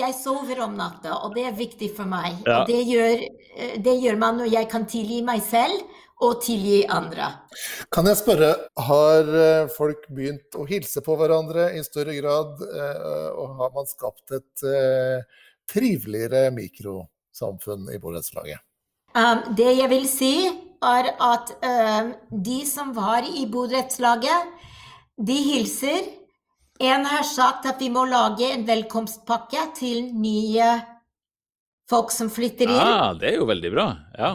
jeg, sover om natta, og det er viktig for meg. Ja. Det gjør, det gjør man når jeg kan tilgi meg selv og tilgi andre. Kan jeg spørre, har eh, folk begynt å hilse på hverandre i større grad, eh, og har man skapt et eh, triveligere mikrosamfunn i borettslaget? Um, det jeg vil si, er at um, de som var i borettslaget, de hilser. En har sagt at vi må lage en velkomstpakke til nye folk som flytter inn. Ah, det er jo veldig bra. Ja.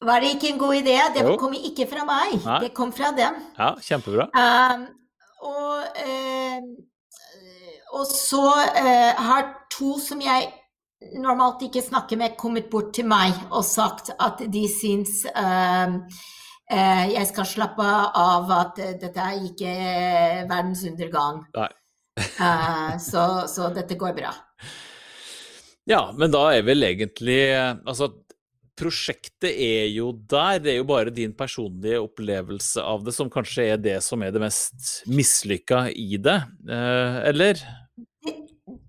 Var det ikke en god idé? Det kom ikke fra meg, Nei. det kom fra dem. Ja, kjempebra. Um, og, uh, og, så uh, har to som jeg normalt ikke snakker med, kommet bort til meg og sagt at de syns uh, uh, jeg skal slappe av at dette er ikke verdens undergang. uh, [LAUGHS] så, så, dette går bra. Ja, men da er vel egentlig Altså, prosjektet er jo der. Det er jo bare din personlige opplevelse av det som kanskje er det som er det mest mislykka i det, eh, eller?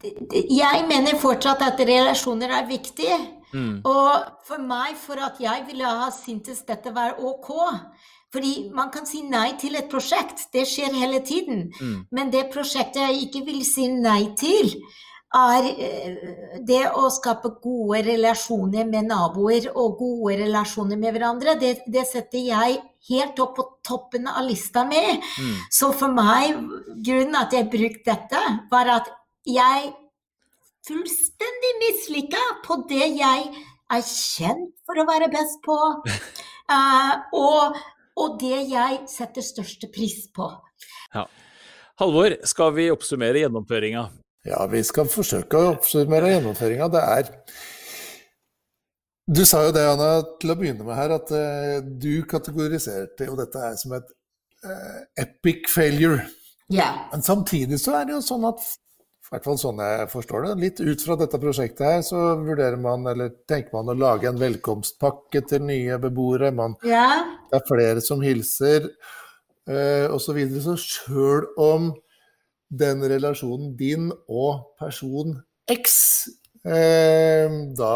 Jeg mener fortsatt at relasjoner er viktig. Mm. Og for meg, for at jeg ville ha syntes dette var ok Fordi man kan si nei til et prosjekt, det skjer hele tiden. Mm. Men det prosjektet jeg ikke vil si nei til, er eh, det å skape gode relasjoner med naboer og gode relasjoner med hverandre. Det, det setter jeg helt opp på toppen av lista med. Mm. Så for meg, grunnen at jeg brukte dette, var at jeg fullstendig mislykka på det jeg er kjent for å være best på, uh, [LAUGHS] og, og, det jeg setter største pris på. Ja. Halvor, skal vi oppsummere gjennomføringa? Ja, vi skal forsøke å oppsummere gjennomføringa. Det er Du sa jo det, Anna, til å begynne med her, at uh, du kategoriserte jo dette her som et uh, epic failure. Yeah. Men samtidig så er det jo sånn at i hvert fall sånn jeg forstår det. Litt ut fra dette prosjektet her, så vurderer man, eller tenker man å lage en velkomstpakke til nye beboere. Man, ja. Det er flere som hilser, eh, osv. Så, videre. så sjøl om den relasjonen din og person X eh, da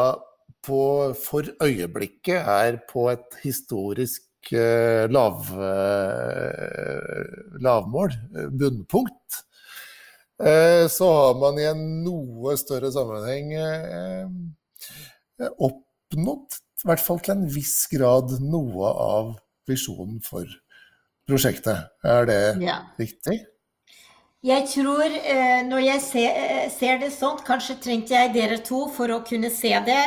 på, for øyeblikket er på et historisk eh, lav, lavmål, bunnpunkt, så har man i en noe større sammenheng eh, oppnådd, i hvert fall til en viss grad, noe av visjonen for prosjektet. Er det ja. riktig? Jeg tror, eh, når jeg ser, det sånn, kanskje trengte jeg dere to for å kunne se det.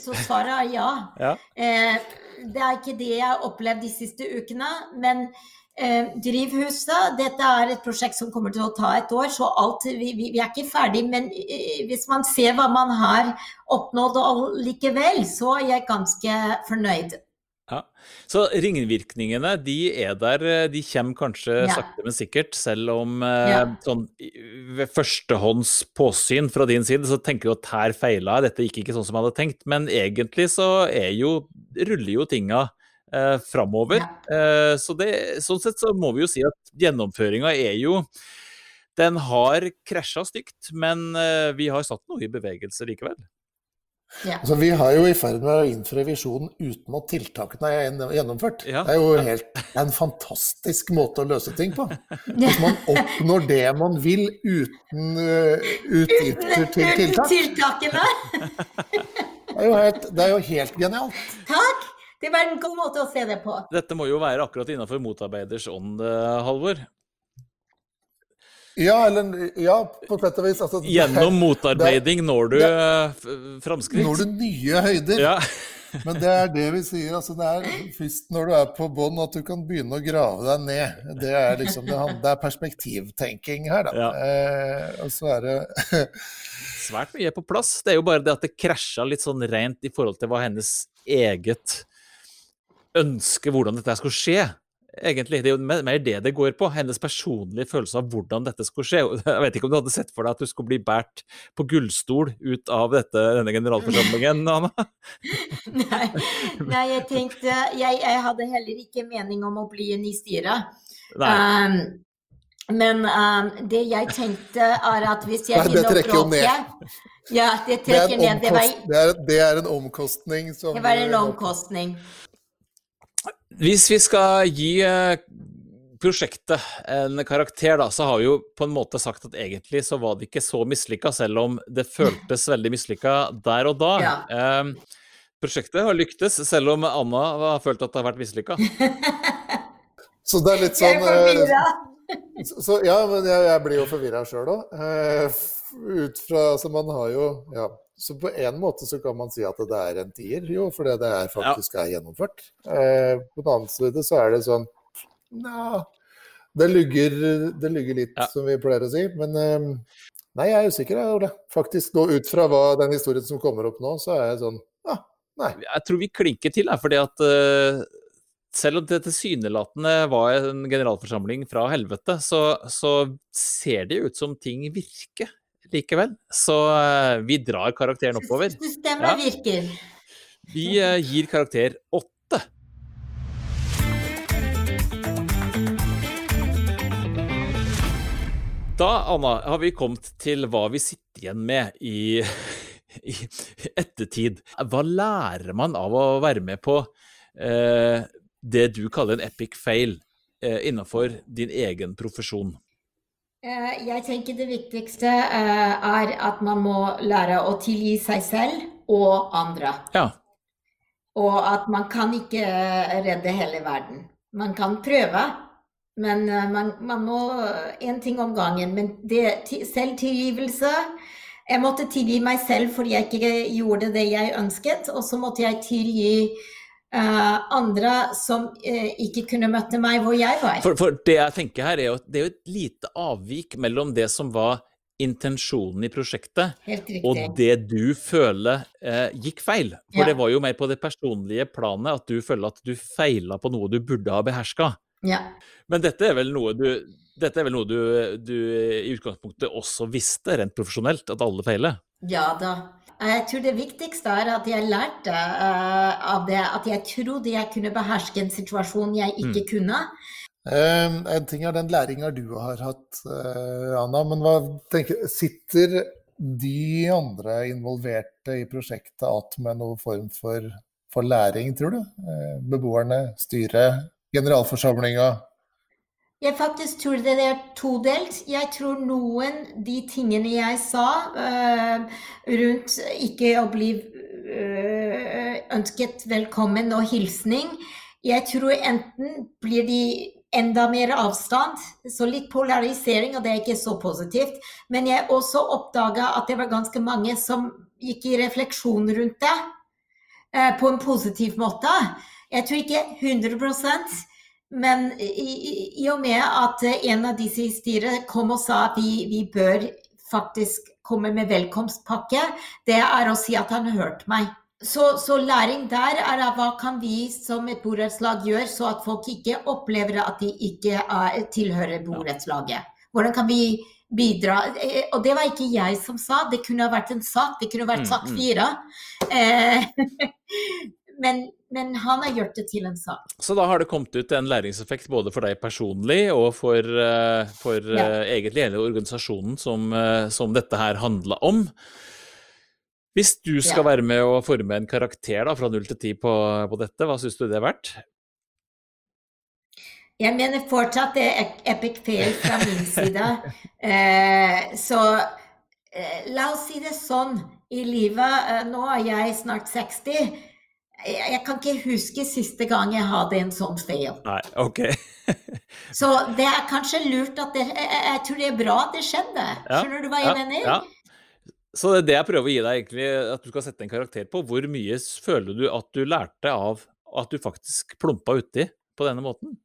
så svaret er ja. ja. det er ikke det jeg har opplevd de siste ukene. Men Eh, drivhuset, dette er et prosjekt som kommer til å ta et år, så alt, vi, vi, vi, er ikke ferdig. Men eh, hvis man ser hva man har oppnådd og likevel, så er jeg ganske fornøyd. Ja. Så ringvirkningene de er der, de kommer kanskje ja. sakte, men sikkert. Selv om eh, ja. sånn, ved førstehånds påsyn fra din side så tenker du at her feila jeg, dette gikk ikke sånn som jeg hadde tenkt. Men egentlig så er jo, ruller jo tinga eh, framover. Ja. Eh, så det, sånn sett så må vi jo si at gjennomføringa er jo Den har krasja stygt, men eh, vi har satt noe i bevegelse likevel. Ja. Altså, vi har jo i ferd med å innføre visjonen uten at tiltakene er gjennomført. Ja. Det er jo helt, en fantastisk måte å løse ting på. Hvis man oppnår det man vil uten uh, utgifter til [LAUGHS] tiltak. Tiltakene. Det er, helt, det er jo helt genialt. Takk! Det var en god måte å se det på. Dette må jo være akkurat innenfor motarbeiders ånd, eh, Halvor? Ja, eller Ja, på sett og vis. Altså, Gjennom motarbeiding når du det, eh, framskritt? Når du nye høyder. Ja. [LAUGHS] Men det er det vi sier. altså Det er først når du er på bånn at du kan begynne å grave deg ned. Det er liksom, det, det er perspektivtenking her, da. Ja. Eh, og så er det Svært mye på plass. Det er jo bare det at det krasja litt sånn rent i forhold til hva hennes eget ønske, hvordan dette skulle skje. Egentlig, Det er jo mer det det går på. Hennes personlige følelse av hvordan dette skulle skje. [LAUGHS] Jeg vet ikke om du hadde sett for deg at du skulle bli båret på gullstol ut av dette, denne generalforsamlingen, [LAUGHS] Anna? Nei, nei jeg tenkte jeg, jeg hadde heller ikke mening om å bli en i styret. Nei. Um, men um, det jeg tenkte er at hvis jeg Nei, det å trekker jo ned. bråke Ja, det er, trekker det ned. Det var, det, er, det er en omkostning som det var en omkostning. Hvis vi skal gi eh, prosjektet en karakter, da, så har vi jo på en måte sagt at egentlig så var det ikke så mislykka, selv om det [LAUGHS] føltes veldig mislykka der og da. Ja. Eh, prosjektet har lyktes, selv om Anna har følt at det har vært mislykka. [LAUGHS] Så det er litt sånn eh, så, så, Ja, men jeg, jeg blir jo forvirra sjøl òg. Eh, ut fra Altså, man har jo Ja. Så på en måte så kan man si at det er en tier, jo, fordi det er faktisk er gjennomført. Eh, på den annen side så er det sånn Nja det det lugger litt, Ja. som vi pleier å si. Men eh, nei, jeg er usikker, jeg, Ole. Faktisk, nå ut fra hva, den historien som kommer opp nå, så er jeg sånn ah, Nei. Jeg tror vi klinker til, fordi at uh, selv om det tilsynelatende var en generalforsamling fra helvete, så, så ser det ut som ting virker likevel. Så eh, vi drar karakteren oppover. [LAUGHS] Systemet Ja. virker. Vi eh, gir karakter åtte. Da, Anna, har vi kommet til hva vi sitter igjen med i, [LAUGHS] i ettertid. Hva lærer man av å være med på eh, det du kaller en epic fail eh, innenfor din egen profesjon? Eh, Jeg tenker det viktigste eh, er at man må lære å tilgi seg selv og andre. Ja. Og at man kan ikke eh, redde hele verden. Man kan prøve, men man, man må én ting om gangen. Men det, selvtilgivelse Jeg måtte tilgi meg selv fordi jeg ikke gjorde det jeg ønsket, og så måtte jeg tilgi eh, andre som uh, ikke kunne møte meg hvor jeg var. For, for det jeg tenker her, er jo at det er jo et lite avvik mellom det som var intensjonen i prosjektet, og det du føler uh, gikk feil. For Ja. det var jo mer på det personlige planet at du føler at du feila på noe du burde ha beherska. Ja. Men dette er vel noe du dette er vel noe du, du i utgangspunktet også visste, rent profesjonelt, at alle feiler? Ja da. Jeg tror det viktigste er at jeg lærte uh, av det at jeg trodde jeg kunne beherske en situasjon jeg ikke kunne. Um, en ting er den læringa du har hatt, uh, Anna, men hva tenker Sitter de andre involverte i prosjektet att med noen form for, for læring, tror du? Uh, beboerne, styret, generalforsamlinga? Jeg faktisk tror det er todelt. Jeg tror noen de tingene jeg sa eh, rundt ikke å bli eh, ønsket velkommen og hilsning, jeg tror enten blir de enda mer avstand, så litt polarisering, og det er ikke så positivt. Men jeg også oppdaga at det var ganske mange som gikk i refleksjon rundt det eh, på en positiv måte. Jeg tror ikke 100 men i, i, i og med at en av disse i styret kom og sa at vi, vi bør faktisk komme med velkomstpakke, det er å si at han hørte meg. Så, så læring der er at hva kan vi som et borettslag gjøre, så at folk ikke opplever at de ikke er, tilhører borettslaget. Hvordan kan vi bidra? Eh, Og det var ikke jeg som sa, det kunne ha vært en sak, det kunne ha vært sak sak mm. fire. [LAUGHS] Men, men han har gjort det til en sak. Så da har det kommet ut en læringseffekt både for deg personlig og for, eh, for Ja. eh, egentlig hele organisasjonen som, eh, som dette her handla om. Hvis du skal Ja. være med å forme en karakter da, fra 0 til 10 på, på dette, hva syns du det er verdt? Jeg mener fortsatt det er epic fail fra min [LAUGHS] side. Eh, så eh, la oss si det sånn. I livet eh, Nå er jeg snart 60. Jeg, kan ikke huske siste gang jeg hadde en sånn fail. Nei, OK. [LAUGHS] Så det er kanskje lurt at det Jeg, jeg tror det er bra at det skjedde. Ja, Skjønner du hva jeg ja, mener? ja. Så det er det jeg prøver å gi deg, egentlig, at du skal sette en karakter på. Hvor mye føler du at du lærte av at du faktisk plumpa uti på denne måten?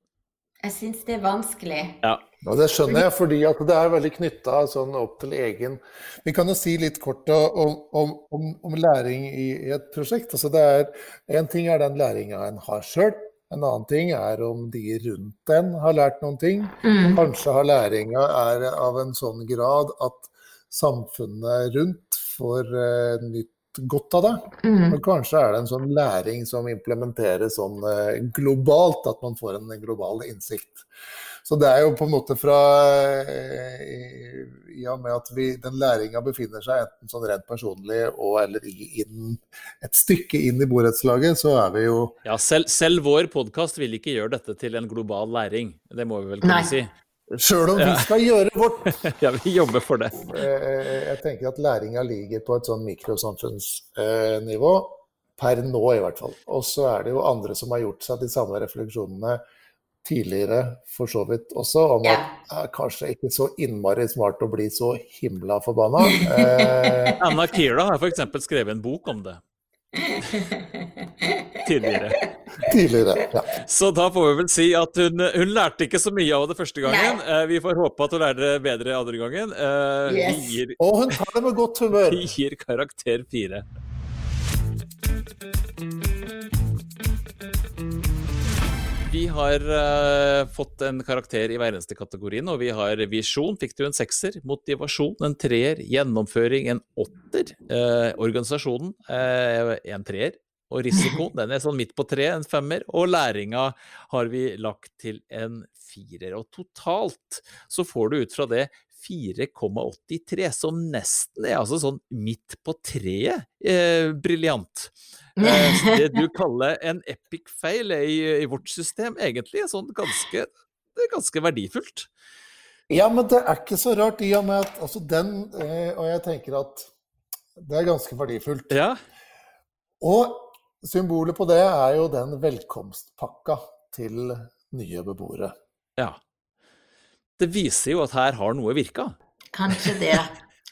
Jeg syns det er vanskelig. Ja. Ja, Det skjønner jeg, fordi at det er veldig knytta sånn opp til egen Vi kan jo si litt kort om, om, om, om læring i, i, et prosjekt. Altså det er, En ting er den læringa en har sjøl. En annen ting er om de rundt en har lært noen ting. Mm. Kanskje har læringa er av en sånn grad at samfunnet rundt får eh, nytt godt av det. Mm. Og kanskje er det en sånn læring som implementeres sånn eh, globalt, at man får en global innsikt. Så det er jo på en måte fra eh, I og med at vi, den læringa befinner seg enten sånn rent personlig og eller inn, et stykke inn i borettslaget, så er vi jo Ja, selv, selv vår podkast vil ikke gjøre dette til en global læring. Det må vi vel kunne Nei. si. Sjøl om vi skal gjøre vårt [LAUGHS] Ja, vi jobber for det. Eh, Jeg tenker at læringa ligger på et sånn mikrosamfunnsnivå, per nå i hvert fall. Og så er det jo andre som har gjort seg de samme refleksjonene tidligere, for så vidt også, om Ja. at det er kanskje ikke så innmari smart å bli så himla forbanna. [LAUGHS] Eh, Anna Kira har f.eks. skrevet en bok om det tidligere. tidligere, ja. Så da får vi vel si at hun, hun lærte ikke så mye av det første gangen. Eh, vi får håpe at hun lærer det bedre andre gangen. Eh, Yes. gir, Og hun tar det med godt humør. vi gir karakter fire. Har uh, fått en karakter i hver eneste kategorien, og vi har visjon, fikk du en sekser. Motivasjon, en treer. Gjennomføring, en åtter. Uh, organisasjonen, uh, en treer. Og risiko, [LAUGHS] den er sånn midt på tre, en femmer. Og læringa har vi lagt til en firer. Og totalt så får du ut fra det 4,83, som nesten er altså sånn midt på treet. Eh, Briljant. [LAUGHS] Eh, det du kaller en epic fail er i, i vårt system egentlig er sånn ganske, det er ganske verdifullt. Ja, men det er ikke så rart i og med at altså den eh, Og jeg tenker at det er ganske verdifullt. Ja, Og symbolet på det er jo den velkomstpakka til nye beboere. ja. Det viser jo at her har noe virka. Kanskje det.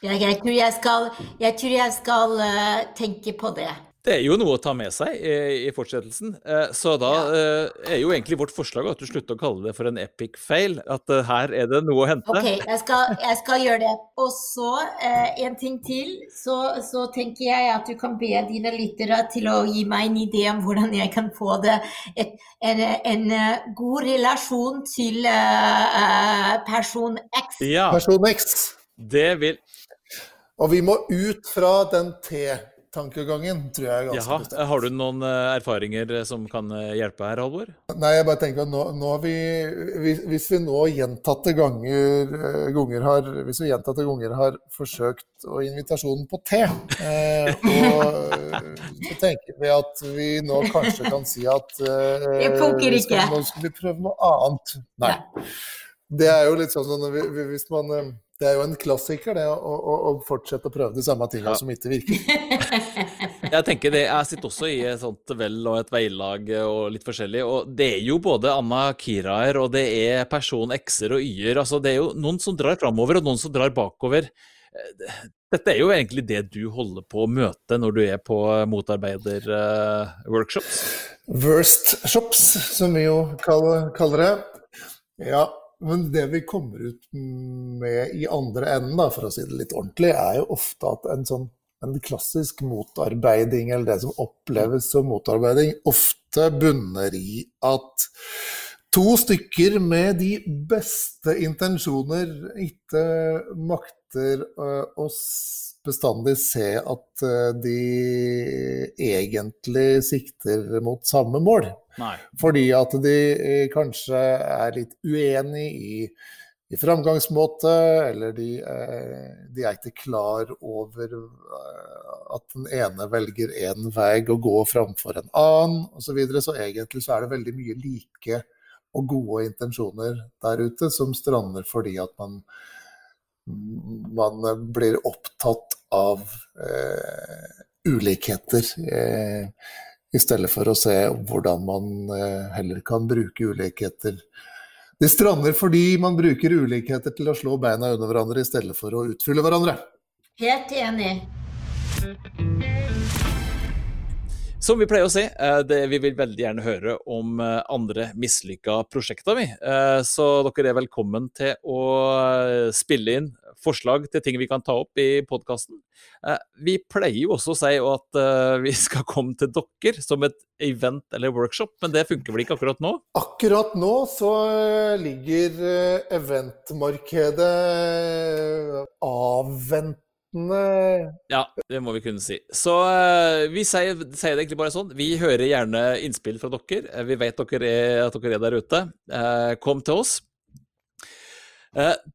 Jeg, jeg tror jeg skal, jeg tror jeg skal uh, tenke på det. Det er jo noe å ta med seg i, i fortsettelsen. Eh, Så da eh, er jo egentlig vårt forslag at du slutter å kalle det for en epic fail. At eh, her er det noe å hente. Ok, jeg skal, jeg skal gjøre det. Og så eh, en ting til. Så, så tenker jeg at du kan be dine lyttere til å gi meg en idé om hvordan jeg kan få det et, en, en god relasjon til person X. Ja, Person X. det vil Og vi må ut fra den T-tankegangen, tror jeg er ganske Jaha. bestemt. Har du noen eh, erfaringer eh, som kan eh, hjelpe her, Halvor? Nei, jeg bare tenker at nå, nå har vi hvis, hvis vi nå gjentatte ganger, ganger har Hvis vi gjentatte ganger har forsøkt å invitasjonen på te, eh, [LAUGHS] og så tenker vi at vi nå kanskje kan si at eh, Jeg funker vi skal- Nå skal vi prøve noe annet. Nei. Det er jo litt sånn sånn, vi- vi- hvis man eh, Det er jo en klassiker, det, å, å, å fortsette å prøve de samme tingene Ja. som ikke virker. [LAUGHS] Jeg tenker det, jeg sitter også i et sånt vel og et veilag og litt forskjellig. Og det er jo både Anna Kiraer og det er person X-er og Y-er. Altså, det er jo noen som drar framover og noen som drar bakover. Eh, Dette er jo egentlig det du holder på å møte når du er på motarbeiderworkshops. Worst shops, som vi jo kaller, kaller det. Ja, men det vi kommer ut med i andre enden, da, for å si det litt ordentlig, er jo ofte at en sånn en klassisk motarbeiding, eller det som oppleves som motarbeiding, ofte bunner i at to stykker med de beste intensjoner ikke makter å bestandig se at øh, de egentlig sikter mot samme mål. Nei. Fordi at de eh, kanskje er litt uenig i, i framgangsmåte, eller de, eh, de er ikke klar over eh, at den ene velger én vei å gå framfor en annen osv. Så, videre. så egentlig så er det veldig mye like og gode intensjoner der ute som strander fordi at man, man blir opptatt av eh, ulikheter. Eh, i stedet for å se hvordan man eh, heller kan bruke ulikheter. Det strander fordi man bruker ulikheter til å slå beina under hverandre i stedet for å utfylle hverandre. Helt enig. Som vi pleier å si, eh, det, vi vil veldig gjerne høre om eh, andre mislykka prosjekter, vi. Eh, så dere er velkommen til å spille inn forslag til ting vi kan ta opp i podkasten. Vi pleier jo også å si at vi skal komme til dere som et event eller workshop, men det funker vel ikke akkurat nå? Akkurat nå så ligger eventmarkedet avvent ja, det må vi kunne si. Så uh, vi sier, sier, det egentlig bare sånn. Vi hører gjerne innspill fra dere. Eh, vi vet dere er, at dere er der ute. Uh, kom til oss.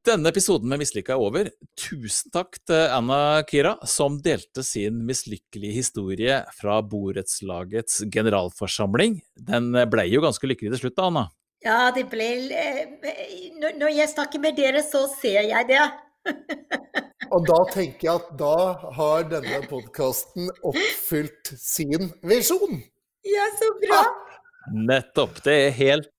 Denne episoden med Mislykka er over. Tusen takk til Anna Kira, som delte sin mislykkelige historie fra borettslagets generalforsamling. Den ble jo ganske lykkelig til slutt, da, Anna? Ja, det ble Når jeg snakker med dere, så ser jeg det. [LAUGHS] Og da tenker jeg at da har denne podkasten oppfylt sin visjon. Ja, så bra. Nettopp. Det er helt,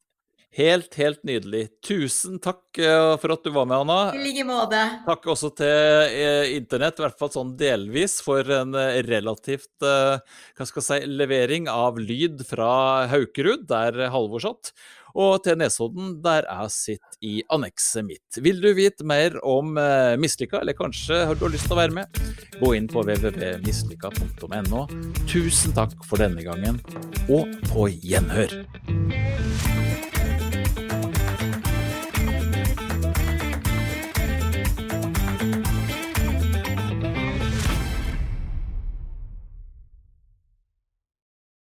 helt, helt nydelig. Tusen takk eh, for at du var med, Anna. I like måte. Takk også til eh, Internett, i hvert fall sånn delvis, for en eh, relativt hva skal jeg si, levering av lyd fra Haukerud, der Halvor satt og til Nesodden, der jeg sitter i annekset mitt. Vil du vite mer om eh, mislykka, eller kanskje har du lyst til å være med? Gå inn på www.mislykka.no. Tusen takk for denne gangen, og på gjenhør!